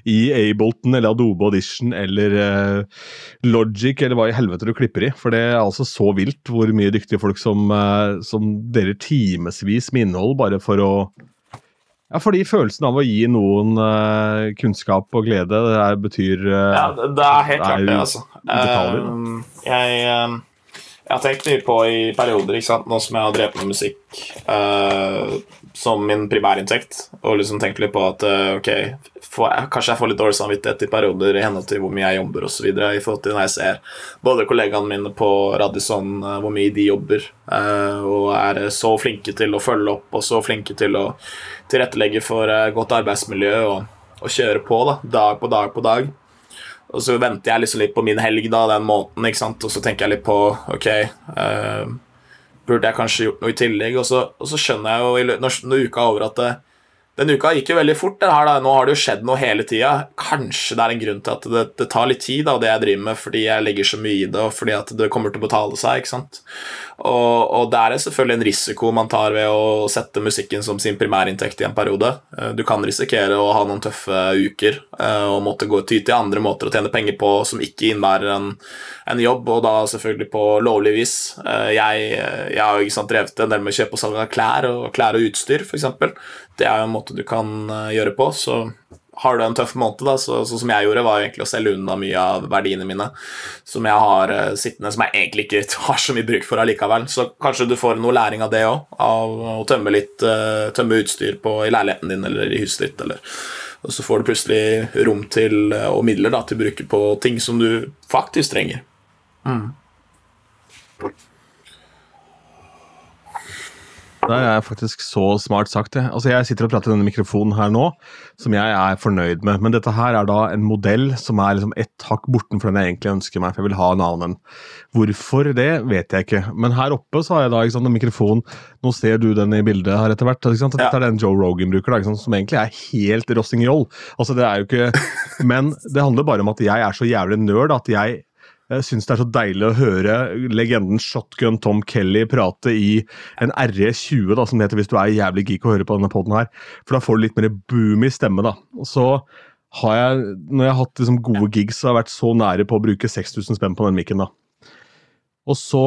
i Ableton eller Adobe Audition eller uh, Logic eller hva i helvete du klipper i. For det er altså så vilt hvor mye dyktige folk som, uh, som deler timevis med innhold bare for å ja, fordi følelsen av å gi noen uh, kunnskap og glede, det er, betyr uh, Ja, det, det, er helt klart det, altså. Uh, jeg, jeg, har tenkt mye på i perioder, ikke sant, nå som jeg har drevet med musikk som min primærinntekt, og liksom tenkt litt på at ok, får, kanskje jeg får litt dårlig samvittighet i perioder i henhold til hvor mye jeg jobber osv. I forhold til når jeg ser både kollegaene mine på Radisson, hvor mye de jobber, og er så flinke til å følge opp og så flinke til å tilrettelegge for uh, godt arbeidsmiljø og, og, kjøre på da, dag på dag på dag. Og så venter jeg liksom litt på min helg da, den måneden, ikke sant? og så tenker jeg litt på Ok, uh, burde jeg kanskje gjort noe i tillegg? Og så, og så skjønner jeg jo når, når uka er over at det, denne uka gikk jo veldig fort. her. Nå har det jo skjedd noe hele tida. Kanskje det er en grunn til at det, det tar litt tid, da, det jeg driver med, fordi jeg legger så mye i det, og fordi at det kommer til å betale seg. ikke sant? Og, og det er selvfølgelig en risiko man tar ved å sette musikken som sin primærinntekt i en periode. Eh, du kan risikere å ha noen tøffe uker eh, og måtte gå ty til andre måter å tjene penger på som ikke innebærer en, en jobb, og da selvfølgelig på lovlig vis. Eh, jeg, jeg har jo ikke sant, drevet en del med kjøp og salg av klær og klær og utstyr, f.eks. Det er jo en måte du kan gjøre på. så har du en tøff måned, da, så, så, som jeg gjorde, var egentlig å selge unna mye av verdiene mine som jeg har uh, sittende, som jeg egentlig ikke [laughs] har så mye bruk for allikevel. Så kanskje du får noe læring av det òg, av å tømme litt uh, tømme utstyr på, i leiligheten din eller i huset ditt. Eller. Og så får du plutselig rom til, og midler da, til å bruke på ting som du faktisk trenger. Mm. Det er faktisk så smart sagt. jeg. Altså Jeg sitter og prater i denne mikrofonen her nå, som jeg er fornøyd med. Men dette her er da en modell som er liksom ett hakk bortenfor den jeg egentlig ønsker meg. for jeg vil ha en annen. Hvorfor det, vet jeg ikke. Men her oppe så har jeg da ikke sant, en mikrofon Nå ser du den i bildet her etter hvert. ikke sant? Dette er den Joe Rogan bruker, da, som egentlig er helt rossignol. Altså det er jo ikke, [laughs] Men det handler bare om at jeg er så jævlig nerd at jeg jeg syns det er så deilig å høre legenden Shotgun Tom Kelly prate i en RE20, da, som det heter hvis du er jævlig geek å høre på denne poden her. For da får du litt mer boom i stemme, da. Og så har jeg, når jeg har hatt liksom, gode gigs, så har jeg vært så nære på å bruke 6000 spenn på den mikken, da. Og så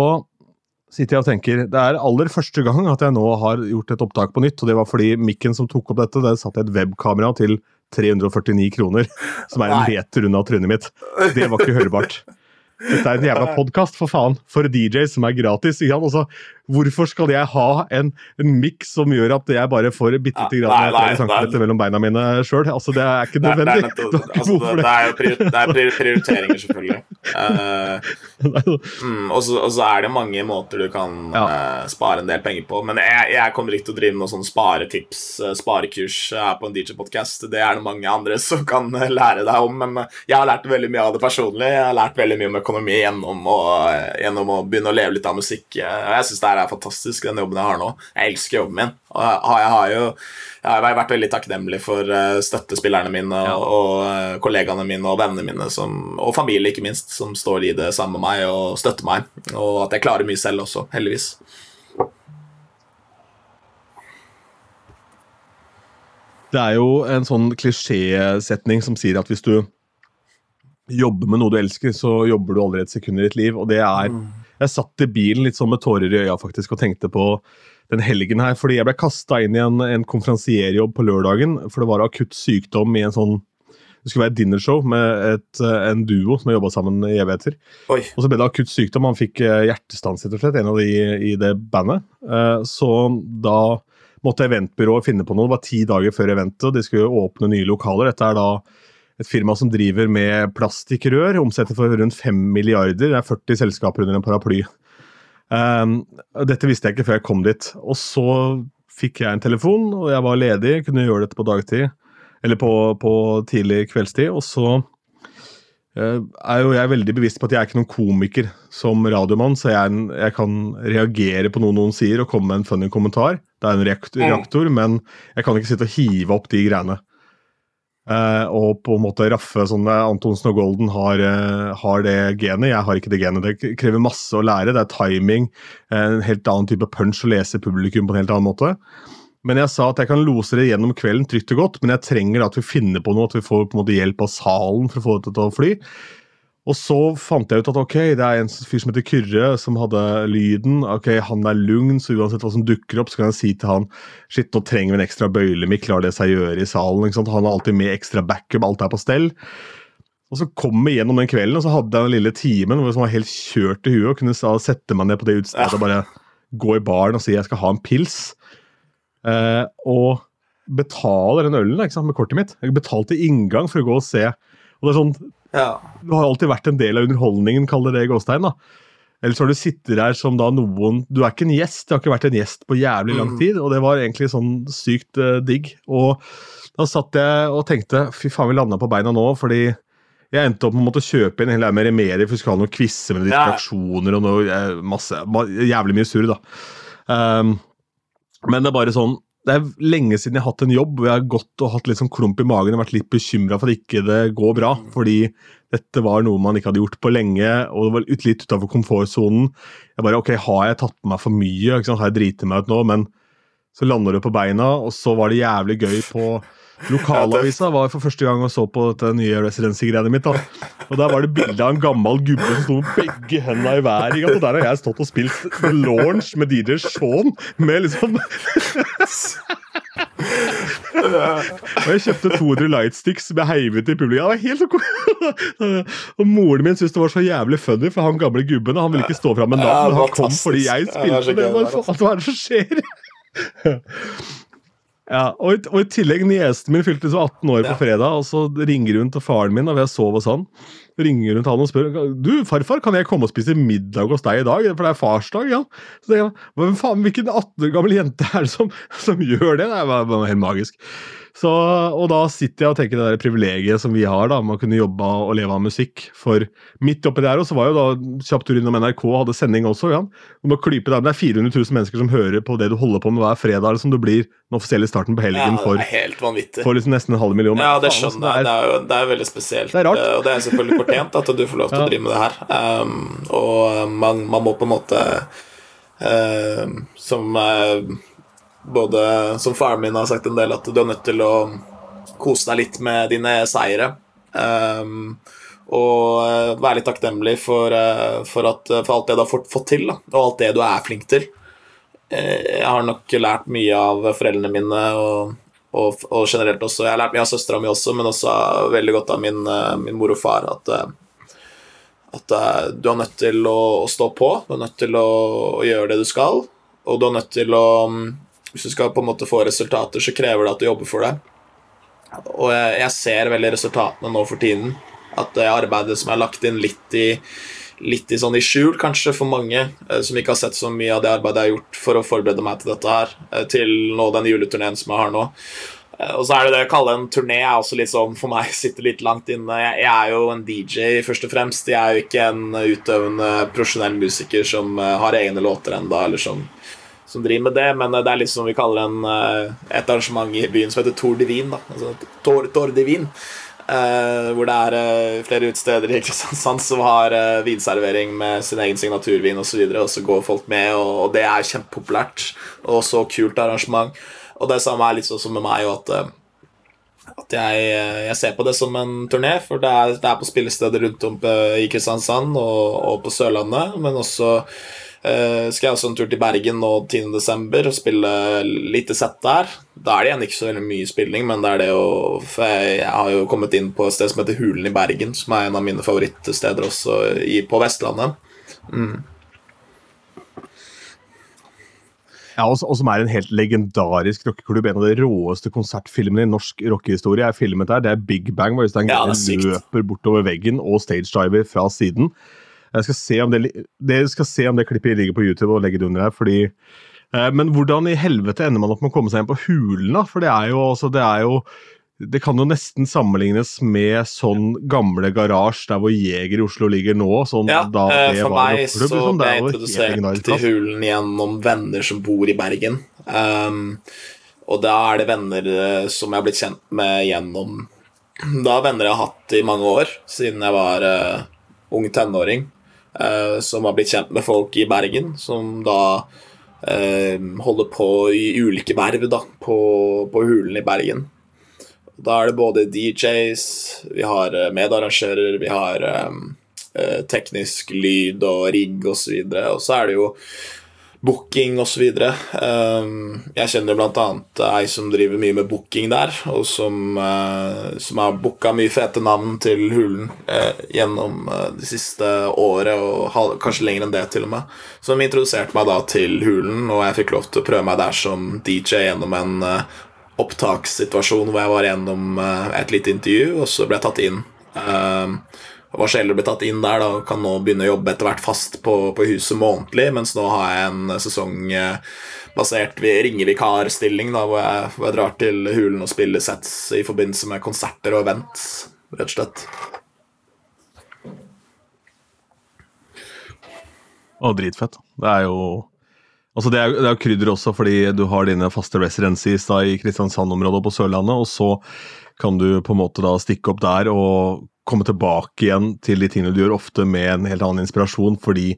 sitter jeg og tenker Det er aller første gang at jeg nå har gjort et opptak på nytt, og det var fordi mikken som tok opp dette, den satt jeg et webkamera til 349 kroner, som er en meter unna trynet mitt. Det var ikke hørbart. Dette er en jævla podkast, for faen! For DJs som er gratis. Altså, hvorfor skal jeg ha en, en miks som gjør at jeg bare får bitte lite grann centimeter mellom beina mine sjøl? Altså, det er ikke nødvendig. Det, det, er, [laughs] altså, det, det er jo prior, det er [laughs] prioriteringer, selvfølgelig. Uh, mm, og, så, og, så, er det mange måter du kan ja. uh, spare en del penger på. Men jeg, jeg kommer ikke til å drive noen sånn sparetips, uh, sparekurs her på en DJ-podkast. Det er det mange andre som kan lære deg om, men jeg har lært veldig mye av det personlig. Jeg har lært veldig mye om økonomi gjennom å, gjennom å begynne å leve litt av musikk. Jeg synes det er fantastisk, den jobben jeg har nå. Jeg elsker jobben min. Og jeg har jo jeg har vært veldig takknemlig for eh, støttespillerne mine og, og eh, kollegaene mine og vennene mine, som, og familie, ikke minst, som står i det sammen med meg og støtter meg. Og at jeg klarer mye selv også, heldigvis. Det er jo en sånn klisjésetning som sier at hvis du jobber med noe du elsker, så jobber du aldri et sekund i ditt liv. Og det er Jeg satt i bilen litt sånn med tårer i øya faktisk og tenkte på den helgen her, fordi jeg ble kasta inn i en, en konferansierjobb på lørdagen, for det var akutt sykdom i en sånn det skulle være et dinnershow med et, en duo som har jobba sammen i evigheter. Oi. Og så ble det akutt sykdom. Han fikk eh, hjertestans, rett og slett, en av de i det bandet. Eh, Så da måtte eventbyrået finne på noe. Det var ti dager før eventet, og de skulle åpne nye lokaler. Dette er da et firma som driver med plastikkrør, omsetter for rundt 5 milliarder. Det er 40 selskaper under en paraply. Um, dette visste jeg ikke før jeg kom dit. Og så fikk jeg en telefon, og jeg var ledig, kunne gjøre dette på dagtid. Eller på, på tidlig kveldstid. Og så eh, er jo jeg veldig bevisst på at jeg er ikke noen komiker som radiomann, så jeg, en, jeg kan reagere på noe noen sier og komme med en funny kommentar. Det er en reaktor, Mm. reaktor men jeg kan ikke sitte og hive opp de greiene. Eh, og på en måte raffe sånn eh, Antonsen og Golden har, uh, har det genet. Jeg har ikke det genet. Det krever masse å lære. Det er timing, en helt annen type punch å lese publikum på en helt annen måte. Men jeg sa at jeg kan lose det gjennom kvelden trygt og godt, men jeg trenger at vi finner på noe, at vi får på en måte hjelp av salen for å få dette til å fly. Og så fant jeg ut at ok, det er en fyr som heter Kyrre, som hadde lyden. ok, Han er lugn, så uansett hva som dukker opp, så kan jeg si til han shit, nå trenger vi en ekstra bøylemikk, lar det seg gjøre i salen. ikke sant? Han har alltid med ekstra backup, alt er på stell. Og så kom vi gjennom den kvelden, og så hadde jeg den lille timen hvor jeg var helt kjørt i huet og kunne sette meg ned på det utstedet Ja. og bare gå i baren og si jeg skal ha en pils. Eh, og betaler den ølen ikke sant, med kortet mitt. Jeg betalte inngang for å gå og se. Og det er sånn, Ja. Du har alltid vært en del av underholdningen, kall det Gåstein. da. Eller så har du sittet der som da noen Du er ikke en gjest, du har ikke vært en gjest på jævlig lang Mm. tid, og det var egentlig sånn sykt uh, digg. Og da satt jeg og tenkte fy faen, vi landa på beina nå, fordi jeg endte opp med å måtte kjøpe inn en hel haug med remedier, for vi skulle ha noen quizer med distraksjoner og noe eh, masse, jævlig mye surr, da. Um, men det er bare sånn det er lenge siden jeg har hatt en jobb hvor jeg har gått og hatt litt sånn klump i magen og vært litt bekymra for at ikke det går bra. Fordi dette var noe man ikke hadde gjort på lenge, og det var litt utafor komfortsonen. Jeg bare OK, har jeg tatt på meg for mye? Har jeg driti meg ut nå? Men så lander du på beina, og så var det jævlig gøy på Lokalavisa var for første gang og så på dette nye residency-greiene mitt. da. Og Der var det bilde av en gammel gubbe som sto med begge hendene i været. Og der har jeg stått og spilt Launch med DJ Shaun. Med liksom [laughs] Og jeg kjøpte 200 lightsticks som jeg heiv ut i publikum. Var helt så [laughs] Og moren min syntes det var så jævlig funny, for han gamle gubben han ville ikke stå fram med navn. men han kom fordi jeg Ja, det var så spilte. Det var det var, hva er det som skjer? Ja, og, og i tillegg niesen min fylte så 18 år på fredag, og så ringer hun til faren min og jeg sov hos han. Ringer hun til han og spør Du, farfar, kan jeg komme og spise middag hos deg i dag, for det er farsdag. ja. Så tenker jeg, Hvem faen, Hvilken 18 år gammel jente er det som, som gjør det? Det var helt magisk. Så, og da sitter jeg og tenker det der privilegiet som vi har da, med å kunne jobbe og leve av musikk. For midt oppi der også var jo da kjapp tur innom NRK og hadde sending også. Ja. Du må klype der, men Det er 400 000 mennesker som hører på det du holder på med hver fredag. Liksom du blir den offisielle starten på ja, helgen det for, for liksom nesten en halv million. Ja, det altså, skjønner jeg. Det er jo det er veldig spesielt. Det er rart. eh, Og det er selvfølgelig fortjent at du får lov til Ja. å drive med det her. Um, og man, man må på en måte uh, Som eh, både Som faren min har sagt en del, at du er nødt til å kose deg litt med dine seire. Um, og eh, være litt takknemlig for, eh, for, at, for alt det du har fått, fått til, da, og alt det du er flink til. Eh, Jeg har nok lært mye av foreldrene mine og, og, og generelt også. Jeg har lært mye av søstera mi også, men også veldig godt av min, min mor og far. At, at du er nødt til å, å stå på, du er nødt til å, å gjøre det du skal. Og du er nødt til å mm, Hvis du skal på en måte få resultater, så krever det at du jobber for det. Og jeg, jeg ser veldig resultatene nå for tiden. At det arbeidet som er lagt inn litt i litt i sånn i skjul, kanskje, for mange eh, som ikke har sett så mye av det arbeidet jeg har gjort for å forberede meg til dette her, eh, til nå den juleturneen som jeg har nå. Eh, Og så er det det å kalle en turné er også litt sånn for meg [laughs] sitter litt langt inne. Jeg, jeg er jo en DJ, først og fremst. Jeg er jo ikke en utøvende profesjonell musiker som har egne låter enda, eller som, som driver med det, men eh, det er litt som vi kaller en, eh, et arrangement i byen som heter Tour Divin. Da. Altså, Tour, Tour Divin. Uh, hvor det er uh, flere utesteder i Kristiansand som har uh, vinservering med sin egen signaturvin osv., og, så og så går folk med, og, og det er kjempepopulært. Og så kult arrangement. Og det samme er litt sånn som med meg, og at eh, at jeg, jeg, ser på det som en turné, for det er, det er på spillesteder rundt om i Kristiansand og, og, på Sørlandet, men også Uh, skal jeg også en tur til Bergen nå 10.12. og spille lite sett der. Da er det igjen ikke så mye spilling, men det er det jo For jeg, jeg, har jo kommet inn på et sted som heter Hulen i Bergen, som er en av mine favorittsteder også i, på Vestlandet. Mm. Ja, og, og, som er en helt legendarisk rockeklubb. En av de råeste konsertfilmene i norsk rockehistorie er filmet der. Det er Big Bang, hvor Øystein ja, løper bortover veggen og stagediver fra siden. Jeg skal se om det, det, skal se om det klippet ligger på YouTube og legge det under her, fordi eh, Men hvordan i helvete ender man opp med å komme seg inn på Hulen, da? For det er jo, altså, det er jo det kan jo nesten sammenlignes med sånn gamle garasje der hvor Jeger i Oslo ligger nå. Sånn, ja, da det for meg så liksom. ble jeg introdusert til Hulen gjennom venner som bor i Bergen. Um, og da er det venner eh, som jeg har blitt kjent med gjennom Da venner jeg har hatt i mange år, siden jeg var uh, ung tenåring. Uh, som har blitt kjent med folk i Bergen, som da uh, holder på i ulike verv da, på, på Hulen i Bergen. Da er det både DJs, vi har eh, medarrangører, vi har um, teknisk lyd og rigg osv. Og, så og så er det jo booking osv. Um, jeg kjenner bl.a. ei som driver mye med booking der, og som, uh, som har booka mye fete navn til Hulen uh, gjennom uh, det siste året, og kanskje lenger enn det, til og med. Som introduserte meg da til Hulen, og jeg fikk lov til å prøve meg der som DJ gjennom en opptakssituasjon hvor jeg var gjennom eh, et lite intervju, og så ble jeg tatt inn. Uh, var så heldig tatt inn der, da kan nå begynne å jobbe etter hvert fast på, på huset månedlig, mens nå har jeg en sesong uh, basert ved ringevikarstilling, hvor jeg, hvor jeg drar til Hulen og spiller sets i forbindelse med konserter og events, rett og slett. Og dritfett. Det er jo Altså det, er, det er krydder også fordi du har dine faste residencies da i Kristiansand-området og på Sørlandet, og så kan du på en måte da stikke opp der og komme tilbake igjen til de tingene du gjør, ofte med en helt annen inspirasjon, fordi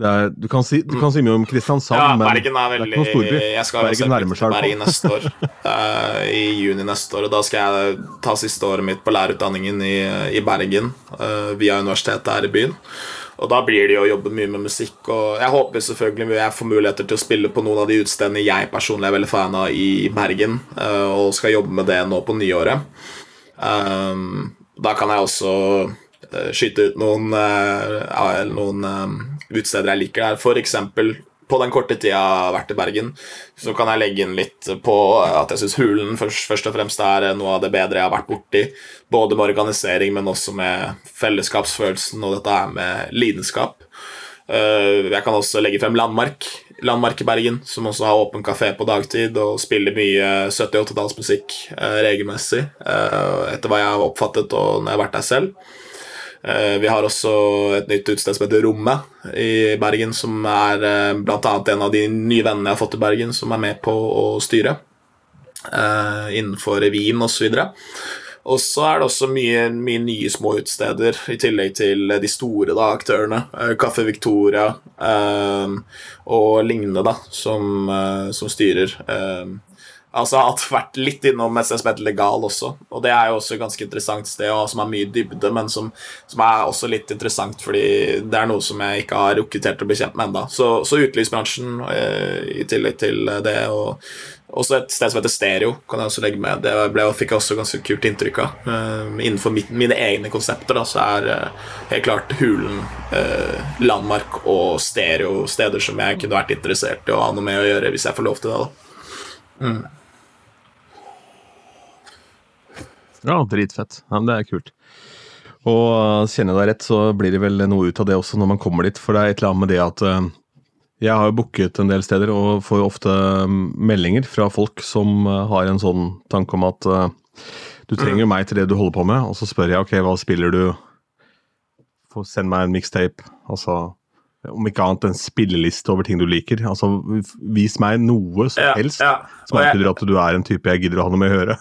er, du, kan si, du, kan si, mye om Kristiansand, ja, men er, veldig, det er ikke noen storby. Jeg skal Bergen nærmer seg Bergen neste år, uh, i juni neste år. og Da skal jeg ta siste året mitt på lærerutdanningen i, i Bergen uh, via universitetet her i byen. Og da blir det jo å jobbe mye med musikk. Og jeg håper selvfølgelig jeg får muligheter til å spille på noen av de utestedene jeg personlig er veldig fan av i Bergen, eh, og skal jobbe med det nå på nyåret. Um, da kan jeg også uh, skyte ut noen, uh, noen utsteder jeg liker der. Eksempel på den korte tida jeg har vært i Bergen, så kan jeg legge inn litt på at jeg syns Hulen først, først, og fremst er noe av det bedre jeg har vært borti. Både med organisering, men også med fellesskapsfølelsen og dette her med lidenskap. Eh, jeg kan også legge frem Landmark. Landmark i Bergen, som også har åpen kafé på dagtid og spiller mye 70- 80-tallsmusikk eh, regelmessig, eh, etter hva jeg har oppfattet og når jeg har vært der selv. Eh, vi har også et nytt utested som heter Rommet i Bergen, som er eh, bl.a. en av de nye vennene jeg har fått i Bergen, som er med på å styre eh, innenfor vin osv. Og så er det også mye, mye nye små utesteder, i tillegg til de store da, aktørene. Kaffe Victoria eh, og lignende, da, som, som styrer. Eh, Altså at vært litt innom heter Legal også. Og det er jo også et ganske interessant sted, og som har mye dybde, men som, som, er også litt interessant fordi det er noe som jeg ikke har rukket helt å bli kjent med ennå. Så, så utelivsbransjen eh, i tillegg til det, og også et sted som heter Stereo, kan jeg også legge med. Det ble, fikk jeg også ganske kult inntrykk av. Eh, innenfor mitt, mine egne konsepter da, så er eh, helt klart Hulen, uh, Landmark og Stereo steder som jeg kunne vært interessert i å ha noe med å gjøre hvis jeg får lov til det. da. Mm. Ja, dritfett. Ja, det er kult. Og uh, kjenner jeg deg rett, så blir det vel noe ut av det også når man kommer dit. For det er et eller annet med det at uh, jeg har jo booket en del steder og får jo ofte um, meldinger fra folk som uh, har en sånn tanke om at du trenger meg til det du holder på med, og så spør jeg ok, hva spiller du? Få send meg en mixtape. Altså om ikke annet en spilleliste over ting du liker. Altså, Vis meg noe som ja, helst ja. som antyder at du er en type jeg gidder å ha noe med å gjøre.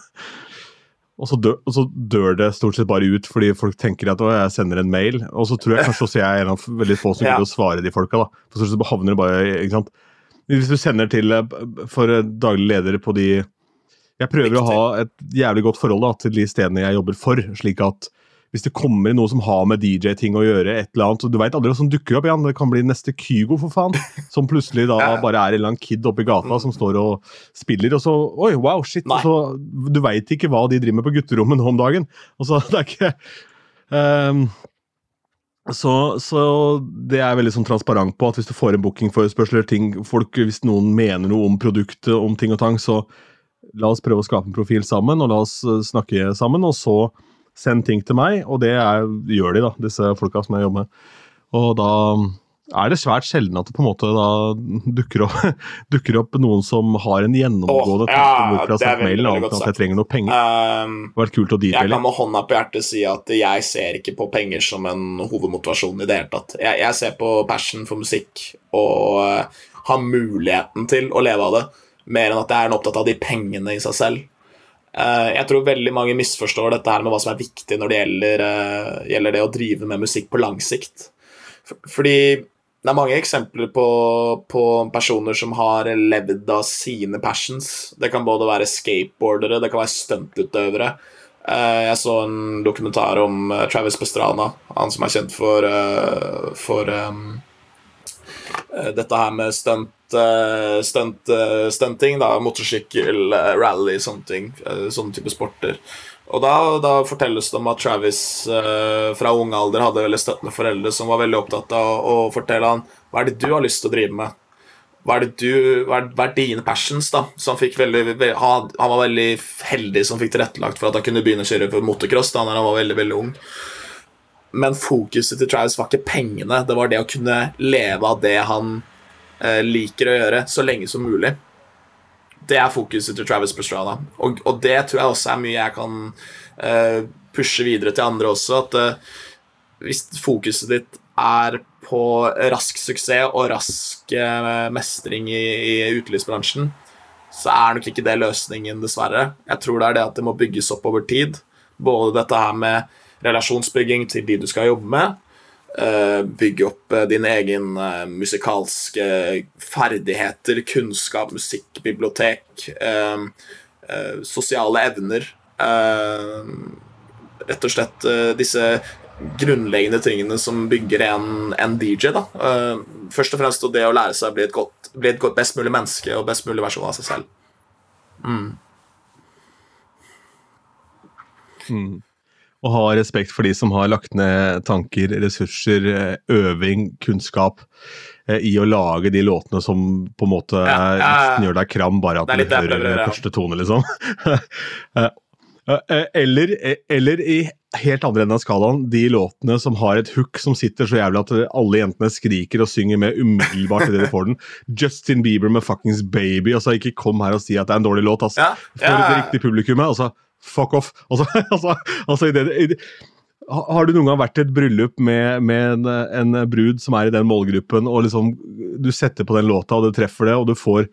Og så, dør, og så, dør, det stort sett bare ut fordi folk tenker at jeg sender en mail. Og så tror jeg kanskje også jeg er en av veldig få som gidder ja. å svare de folka. da. For så havner det bare, ikke sant? Hvis du sender til eh, for daglig leder på de Jeg prøver å ha et jævlig godt forhold da, til de stedene jeg jobber for, slik at hvis det kommer noe som har med DJ-ting å gjøre, et eller annet, og du vet aldri hva som dukker opp igjen, det kan bli neste Kygo, for faen, [laughs] som plutselig da Ja. bare er en eller annen kid oppe i gata som står og spiller, og så, oi, wow, shit, så, du vet ikke hva de driver med på gutterommet nå om dagen, og så, [laughs] det er ikke, um, så, så det er veldig sånn transparent på, at hvis du får en bookingforespørsel hvis noen mener noe om produktet, om ting og tang, så la oss prøve å skape en profil sammen, og la oss eh, snakke sammen, og så send ting til meg, og det er, gjør de da, disse folka som jeg jobber med. Og da er det svært sjelden at det på en måte da dukker opp, [laughs] dukker opp noen som har en gjennomgående oh, ja, hvorfor jeg har sendt mailen, annet enn at jeg trenger noe penger. Um, Det hadde vært kult å jeg kan med hånda på hjertet si at jeg ser ikke på penger som en hovedmotivasjon i det hele tatt. Jeg, jeg ser på passion for musikk og uh, har muligheten til å leve av det, mer enn at jeg er opptatt av de pengene i seg selv. Eh, jeg tror veldig mange misforstår dette her med hva som er viktig når det gjelder, eh, gjelder det å drive med musikk på lang sikt. Fordi det er mange eksempler på, på personer som har levd av sine passions. Det kan både være skateboardere, det kan være stuntutøvere. Eh, jeg så en dokumentar om Travis Pastrana, han som er kjent for, for dette her med stunt, eh, stunt, eh, stunting, da, motorsykkel, eh, rally, sånne ting. eh, Sånne type sporter. Og da, da fortelles det om at Travis eh, fra ung alder hadde veldig støttende foreldre som var veldig opptatt av å fortelle han hva er det du har lyst til å drive med. Hva er, du, hva, er, dine passions, da? Så han, veldig, han, var veldig heldig som fikk tilrettelagt for at han kunne begynne å kjøre motocross da han var veldig, veldig ung. Men fokuset til Travis var ikke pengene, det var det å kunne leve av det han eh, liker å gjøre, så lenge som mulig. Det er fokuset til Travis Pastrana. Og, og det tror jeg også er mye jeg kan eh, pushe videre til andre også. At eh, hvis fokuset ditt er på rask suksess og rask eh, mestring i, i utelivsbransjen, så er nok ikke det løsningen, dessverre. Jeg tror det er det at det må bygges opp over tid. Både dette her med relasjonsbygging til de du skal jobbe med, eh, bygge opp eh, din egen eh, musikalske ferdigheter, kunnskap, musikkbibliotek, sosiale evner. rett og slett disse grunnleggende tingene som bygger en, en DJ. da. Først og fremst det å lære seg å bli et, godt, bli et godt, best mulig menneske og best mulig versjon av seg selv. Og ha respekt for de som har lagt ned tanker, ressurser, eh, øving, kunnskap eh, i å lage de låtene som på en måte Ja, ja, ja. nesten gjør deg kram, bare at du hører prøver første tone, liksom. [laughs] Eh, eller, eller i helt andre enden av skalaen, de låtene som har et hook som sitter så jævlig at alle jentene skriker og synger med umiddelbart idet de får den. Justin Bieber med fuckings Baby. altså Ikke kom her og si at det er en dårlig låt. altså. Ja, Får riktig publikummet, altså fuck off. [laughs] Altså, altså, altså i det, i det, har du noen gang vært i et bryllup med, med en, en brud som er i den målgruppen, og liksom du setter på den låta, og du treffer det, og du får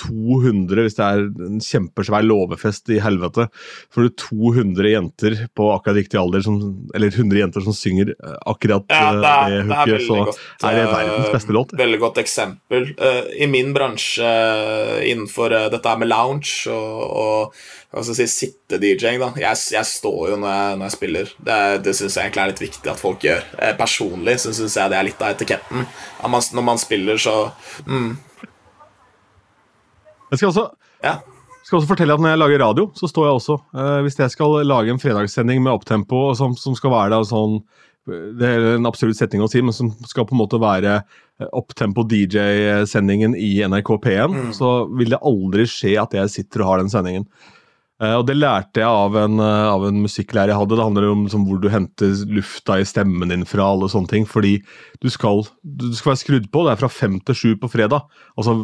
200, hvis det er en kjempesvær låvefest i helvete, får du 200 jenter på akkurat riktig alder, som, eller 100 jenter som synger eh, akkurat Ja, eh, det er, det det er hooket, så godt. er det eh, verdens beste låt. Veldig godt eksempel. I min bransje innenfor dette med lounge og, og hva skal jeg si, sitte-DJ-ing, da jeg, jeg står jo når jeg, når jeg spiller. Det, det syns jeg egentlig er litt viktig at folk gjør. Personlig så syns jeg det er litt av etiketten. Man, når man spiller, så mm, Jeg skal også Ja. skal også fortelle at når jeg lager radio, så står jeg også eh, Hvis jeg skal lage en fredagssending med opptempo og som, som skal være da sånn Det er en absolutt setning å si, men som skal på en måte være eh, opptempo DJ-sendingen i NRK P1, så vil det aldri skje at jeg sitter og har den sendingen. Eh, og det lærte jeg av en, eh, av en musikklærer jeg hadde. Det handler om liksom, hvor du henter lufta i stemmen din fra, alle sånne ting. Fordi du skal, du skal være skrudd på. Det er fra fem til sju på fredag. Altså,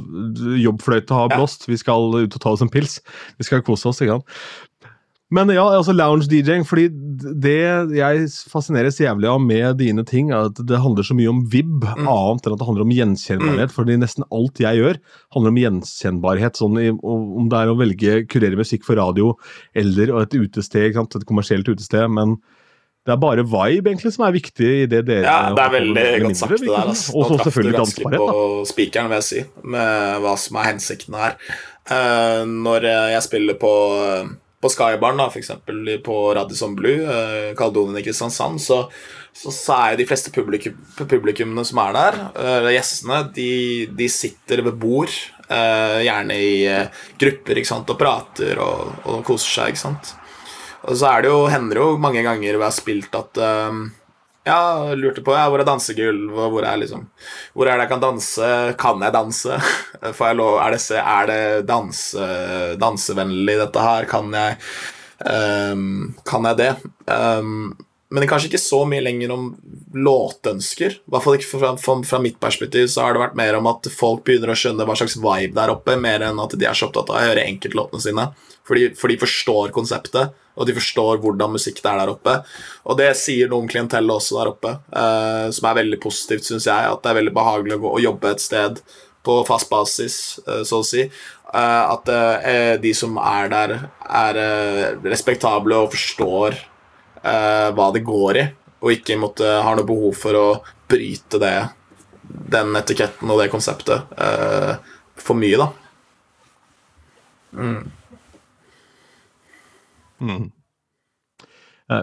jobbfløyta har blåst. Vi skal ut og ta oss en pils. Vi skal kose oss. ikke sant? Men ja, altså lounge-DJ-ing, fordi det jeg fascineres jævlig av med dine ting, er at det handler så mye om vib, Mm. annet enn at det handler om gjenkjennbarhet. Fordi nesten alt jeg gjør, handler om gjenkjennbarhet. Sånn i, om det er å velge kurere musikk for radio eller et utested, et kommersielt utested. Men det er bare vibe egentlig som er viktig i det dere Ja, det er veldig godt sagt, det der. Altså. Og så selvfølgelig dansbarhet. på spikeren, vil jeg si, med hva som er hensikten her. Uh, når jeg spiller på, på Skybarn, f.eks. på Radisson Blue, Kaldonen Kaldonien i Kristiansand, så, så, så er de fleste publikum, publikummene som er der, uh, gjestene, de, de, sitter ved bord, uh, gjerne i grupper, ikke sant, og prater og, og koser seg, ikke sant. Og så er det jo, hender jo mange ganger vi har spilt at ja, lurte på ja, hvor er dansegulv, og hvor er liksom Hvor er det jeg kan danse? Kan jeg danse? [laughs] Får jeg lov Er det, er det danse, dansevennlig, dette her? Kan jeg um, Kan jeg det? Um, men kanskje ikke så mye lenger om låtønsker. I hvert fall ikke fra, fra, fra, mitt perspektiv så har det vært mer om at folk begynner å skjønne hva slags vibe der oppe, mer enn at de er så opptatt av å høre enkeltlåtene sine. Fordi, for de forstår konseptet og de forstår hvordan musikk det er der oppe. Og det sier noe om også der oppe, eh, som er veldig positivt, syns jeg. At det er veldig behagelig å, gå, å jobbe et sted på fast basis, eh, så å si. Eh, at eh, de som er der, er eh, respektable og forstår eh, hva det går i, og ikke måtte, har noe behov for å bryte det, den etiketten og det konseptet for mye, da. Mm. Mm.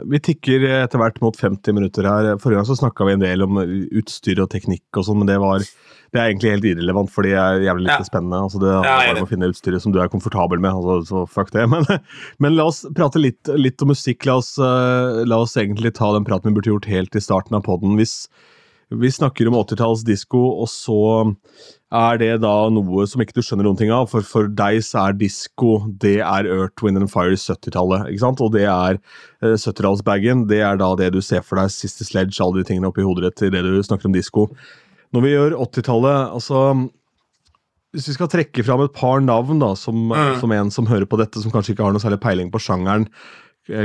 Vi tikker etter hvert mot 50 minutter her. Forrige gang så snakka vi en del om utstyr og teknikk og sånn, men det, var, det, er egentlig helt irrelevant, for det er jævlig lite ja. spennende. Altså det handler ja, om å finne utstyret som du er komfortabel med, altså, så fuck det. [laughs] Men, men la oss prate litt, litt om musikk. La oss, uh, la oss, egentlig ta den praten vi burde gjort helt i starten av poden. Hvis vi snakker om 80-tallsdisko, og så er det da noe som ikke du skjønner noen ting av. For for deg så er disko det er Earth, Wind and Fire 70-tallet. ikke sant? Og det er eh, 70-tallsbagen. Det er da det du ser for deg, siste Sledge, alle de tingene oppi hodet ditt det du snakker om disko. Når vi gjør 80-tallet, altså hvis vi skal trekke fram et par navn, da, som, mm. som en som hører på dette, som kanskje ikke har noe særlig peiling på sjangeren,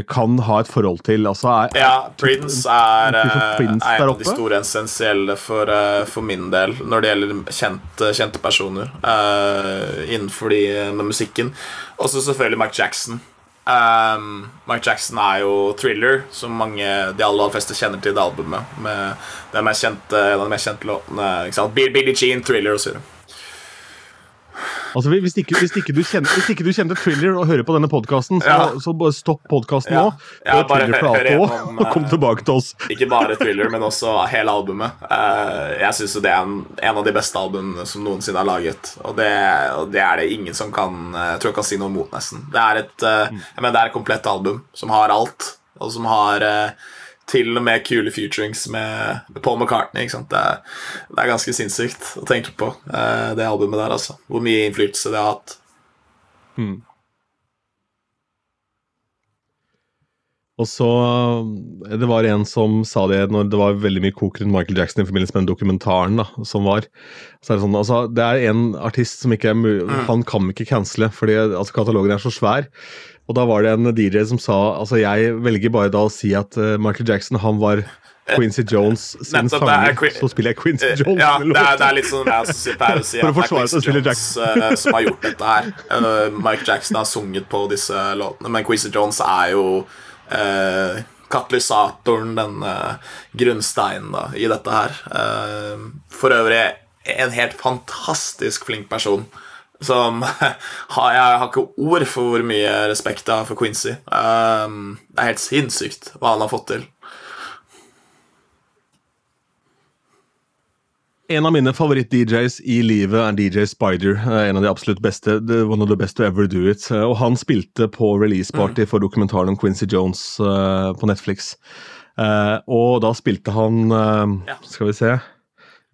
kan ha et forhold til. Altså er, ja, Prince er, Prince er en av de store essensielle for, eh, for, min del når det gjelder kjente, kjente personer uh, innenfor de med musikken. Og så selvfølgelig Mike Jackson. Um, Mike Jackson er jo thriller, som mange, de aller, aller fleste kjenner til det albumet. Med den mest kjente, den mest kjente låtene. Billie Jean, Thriller osv. Altså, hvis ikke, hvis, ikke kjenner, hvis, ikke du kjenner, Thriller og hører på denne podkasten, så, ja. så, bare stopp podkasten ja. nå. Ja, bare hør, gjennom, og kom tilbake til oss. Ikke bare Thriller, men også hele albumet. Uh, jeg syns det er en, en, av de beste albumene som noensinne er laget. Og det, og det, er det ingen som kan Jeg tror jeg kan si noe mot, nesten. Det er et, mm. mener, det er et komplett album som har alt, og som har til og med kule futurings med, Paul McCartney. Det er, det er, ganske sinnssykt å tenke på, uh, det albumet der, altså. Hvor mye innflytelse det har hatt. Mm. Og så eh, Det var en som sa det når det var veldig mye kok rundt Michael Jackson i forbindelse med den dokumentaren da, som var. Så er det, sånn, altså, det er en artist som ikke er mulig mm. Han kan ikke cancele, fordi altså, katalogen er så svær. Og da var det en DJ som sa altså jeg velger bare da å si at uh, Michael Jackson han var Quincy Jones [laughs] sin sanger, så spiller jeg Quincy eh, Jones. Ja, det er, det er litt sånn jeg pleier å si at det er Quincy Jones uh, som har gjort dette her. Uh, Mike Jackson har sunget på disse låtene, men Quincy Jones er jo uh, katalysatoren, den grunnsteinen da, i dette her. for øvrig en helt fantastisk flink person som [laughs] Jeg har ikke ord for hvor mye respekt jeg har for Quincy. Um, det er helt sinnssykt hva han har fått til. En av mine favoritt-DJs i livet er DJ Spider. En av de absolutt beste. One of the best to ever do it. Og han spilte på release-party mm. for dokumentaren om Quincy Jones uh, på Netflix. Og da spilte han Skal vi se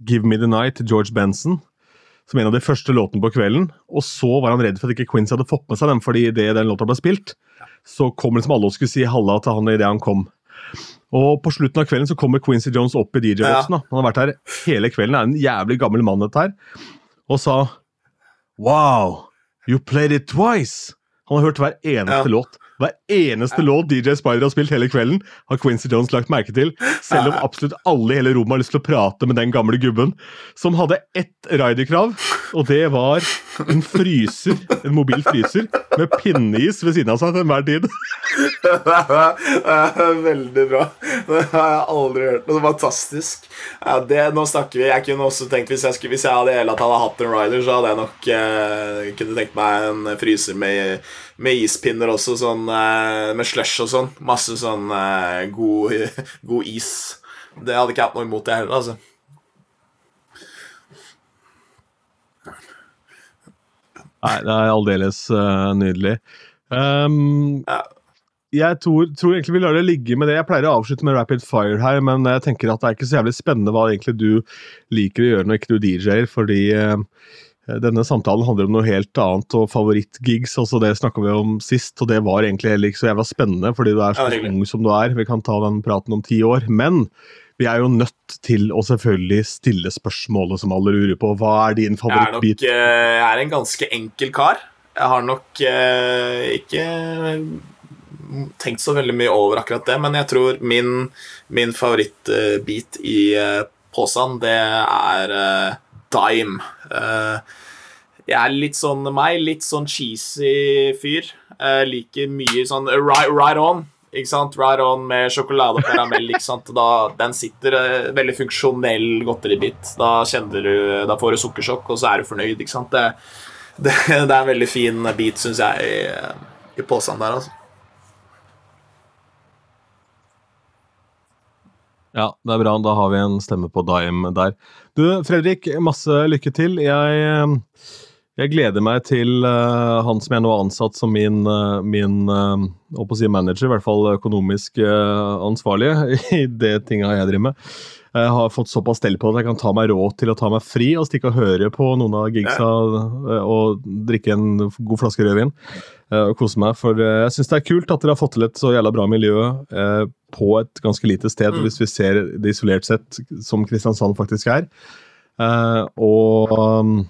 Give Me The Night, George Benson som en av de første låtene på kvelden. Og så var han redd for at ikke Quincy hadde fått med seg den, fordi idet den låta ble spilt, så kom liksom alle og skulle si halla til han idet han kom. Og på slutten av kvelden så kommer Quincy Jones opp i DJ-boksen. Ja. Han har vært her hele kvelden, er en jævlig gammel mann, dette her. Og sa Wow, you played it twice! Han har hørt hver eneste ja. låt Hver eneste låt DJ Spider har spilt hele kvelden, har Quincy Jones lagt merke til, selv om absolutt alle i hele rommet har lyst til å prate med den gamle gubben, som hadde ett riderkrav, og det var en fryser, en mobil fryser, med pinneis ved siden av seg til enhver tid. [laughs] Veldig bra. Det har jeg aldri hørt. Det er fantastisk. Ja, det, nå snakker vi Jeg kunne også tenkt Hvis jeg, skulle, hvis jeg hadde hadde hatt en rider, så hadde jeg nok eh, kunne tenkt meg en fryser med, med ispinner også, sånn eh, med slush og sånn. Masse sånn eh, god, [laughs] god is. Det hadde ikke hatt noe imot, det heller, altså. Nei, det er aldeles uh, nydelig. Um, Ja. jeg tror, tror egentlig vi lar det ligge med det. Jeg pleier å avslutte med rapid fire her, men jeg tenker at det er ikke så jævlig spennende hva egentlig du liker å gjøre når ikke du DJ-er, fordi uh, denne samtalen handler om noe helt annet, og favorittgigs, altså det snakka vi om sist, og det var egentlig heller ikke så jævla spennende, fordi du er så ung som du er. Vi kan ta den praten om ti år. Men vi er jo nødt til å selvfølgelig stille spørsmålet som alle lurer på. Hva er din Jeg er nok favorittbit? eh, jeg er en ganske enkel kar. Jeg har nok eh, ikke tenkt så veldig mye over akkurat det, men jeg tror min, min favorittbit i eh, posen, det er eh, Dime. Eh, jeg er litt sånn meg, litt sånn cheesy fyr. Jeg liker mye sånn right, right on. Ikke sant? Right on med sjokolade og karamell. Ikke sant? Da, den sitter eh, veldig funksjonell godteribit. Da du, da får du sukkersjokk, og så er du fornøyd. Ikke sant? Det, det, det er en veldig fin bit, syns jeg, i, i posen der. altså. Ja, det er bra. Da har vi en stemme på Dime der. Du, Fredrik, masse lykke til. Jeg, eh, jeg gleder meg til uh, han som jeg nå har ansatt som min, uh, min uh, si manager, i hvert fall økonomisk ansvarlig [laughs] i det tinga jeg driver med. Jeg har fått såpass stell på at jeg kan ta meg råd til å ta meg fri og stikke og høre på noen av gigsa eh, og drikke en god flaske rødvin eh, og kose meg. For eh, jeg syns det er kult at dere har fått til et så jævla bra miljø på et ganske lite sted, Mm. hvis vi ser det isolert sett, som Kristiansand faktisk er. Og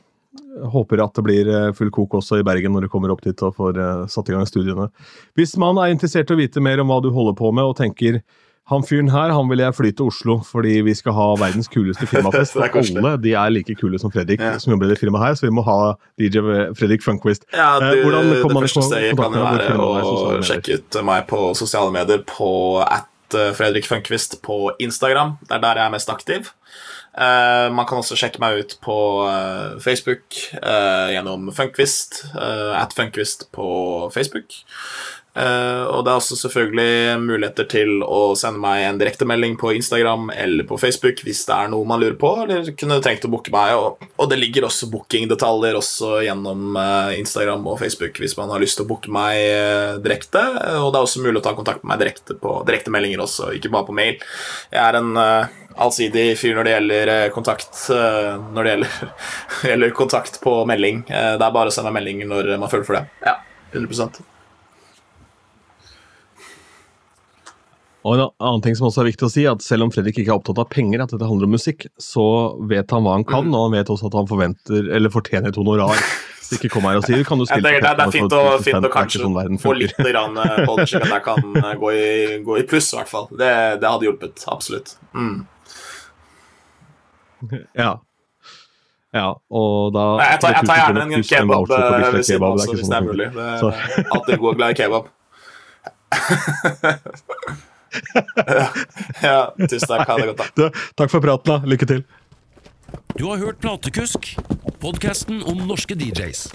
håper at det blir full kok også i Bergen når du kommer opp dit og får satt i gang studiene. Hvis man er interessert i å vite mer om hva du holder på med, og tenker han fyren her han vil jeg fly til Oslo fordi vi skal ha verdens kuleste [laughs] firmafest. Og alle de er like kule som Fredrik, Ja. som jobber i det firmaet her, så vi må ha DJ Fredrik Funkquist. Ja, Eh, du, det første kontakt kan jo være å sjekke ut meg på sosiale medier på at eh, Fredrik Funkvist på Instagram. Det er der jeg er mest aktiv. Uh, man kan også sjekke meg ut på uh, Facebook uh, gjennom Funkvist. eh, at Funkvist på Facebook. Eh, og det er også selvfølgelig muligheter til å sende meg en direktemelding på Instagram eller på Facebook hvis det er noe man lurer på, eller kunne trengt å booke meg. Og, og det ligger også bookingdetaljer også gjennom eh, Instagram og Facebook hvis man har lyst til å booke meg eh, direkte. Og det er også mulig å ta kontakt med meg direkte på direktemeldinger også, ikke bare på mail. Jeg er en allsidig fyr når det gjelder kontakt Når det gjelder, [laughs] gjelder kontakt på melding. Det er bare å sende meg melding når man føler for det. Ja, 100 Og en annen ting som også er viktig å si, at selv om Fredrik ikke er opptatt av penger, at dette handler om musikk, så vet han hva han kan, og han vet også at han forventer, eller fortjener et honorar. Så ikke kom her og si kan du stille tenker det, er- det er fint å, fint kanskje sånn få litt grann, eh, på det, slik at jeg kan eh, gå i, gå i pluss, i hvert fall. Det, det hadde hjulpet. Absolutt. Mm. [laughs] Ja. ja, og da Jeg tar, jeg tar gjerne en kebab ved siden av hvis sånn det er mulig. funker. Det [laughs] alltid god glad i kebab. [laughs] ja, tusen takk. Ha det godt, da. Du, takk for praten, da. Lykke til. Du har hørt Platekusk, podkasten om norske DJs.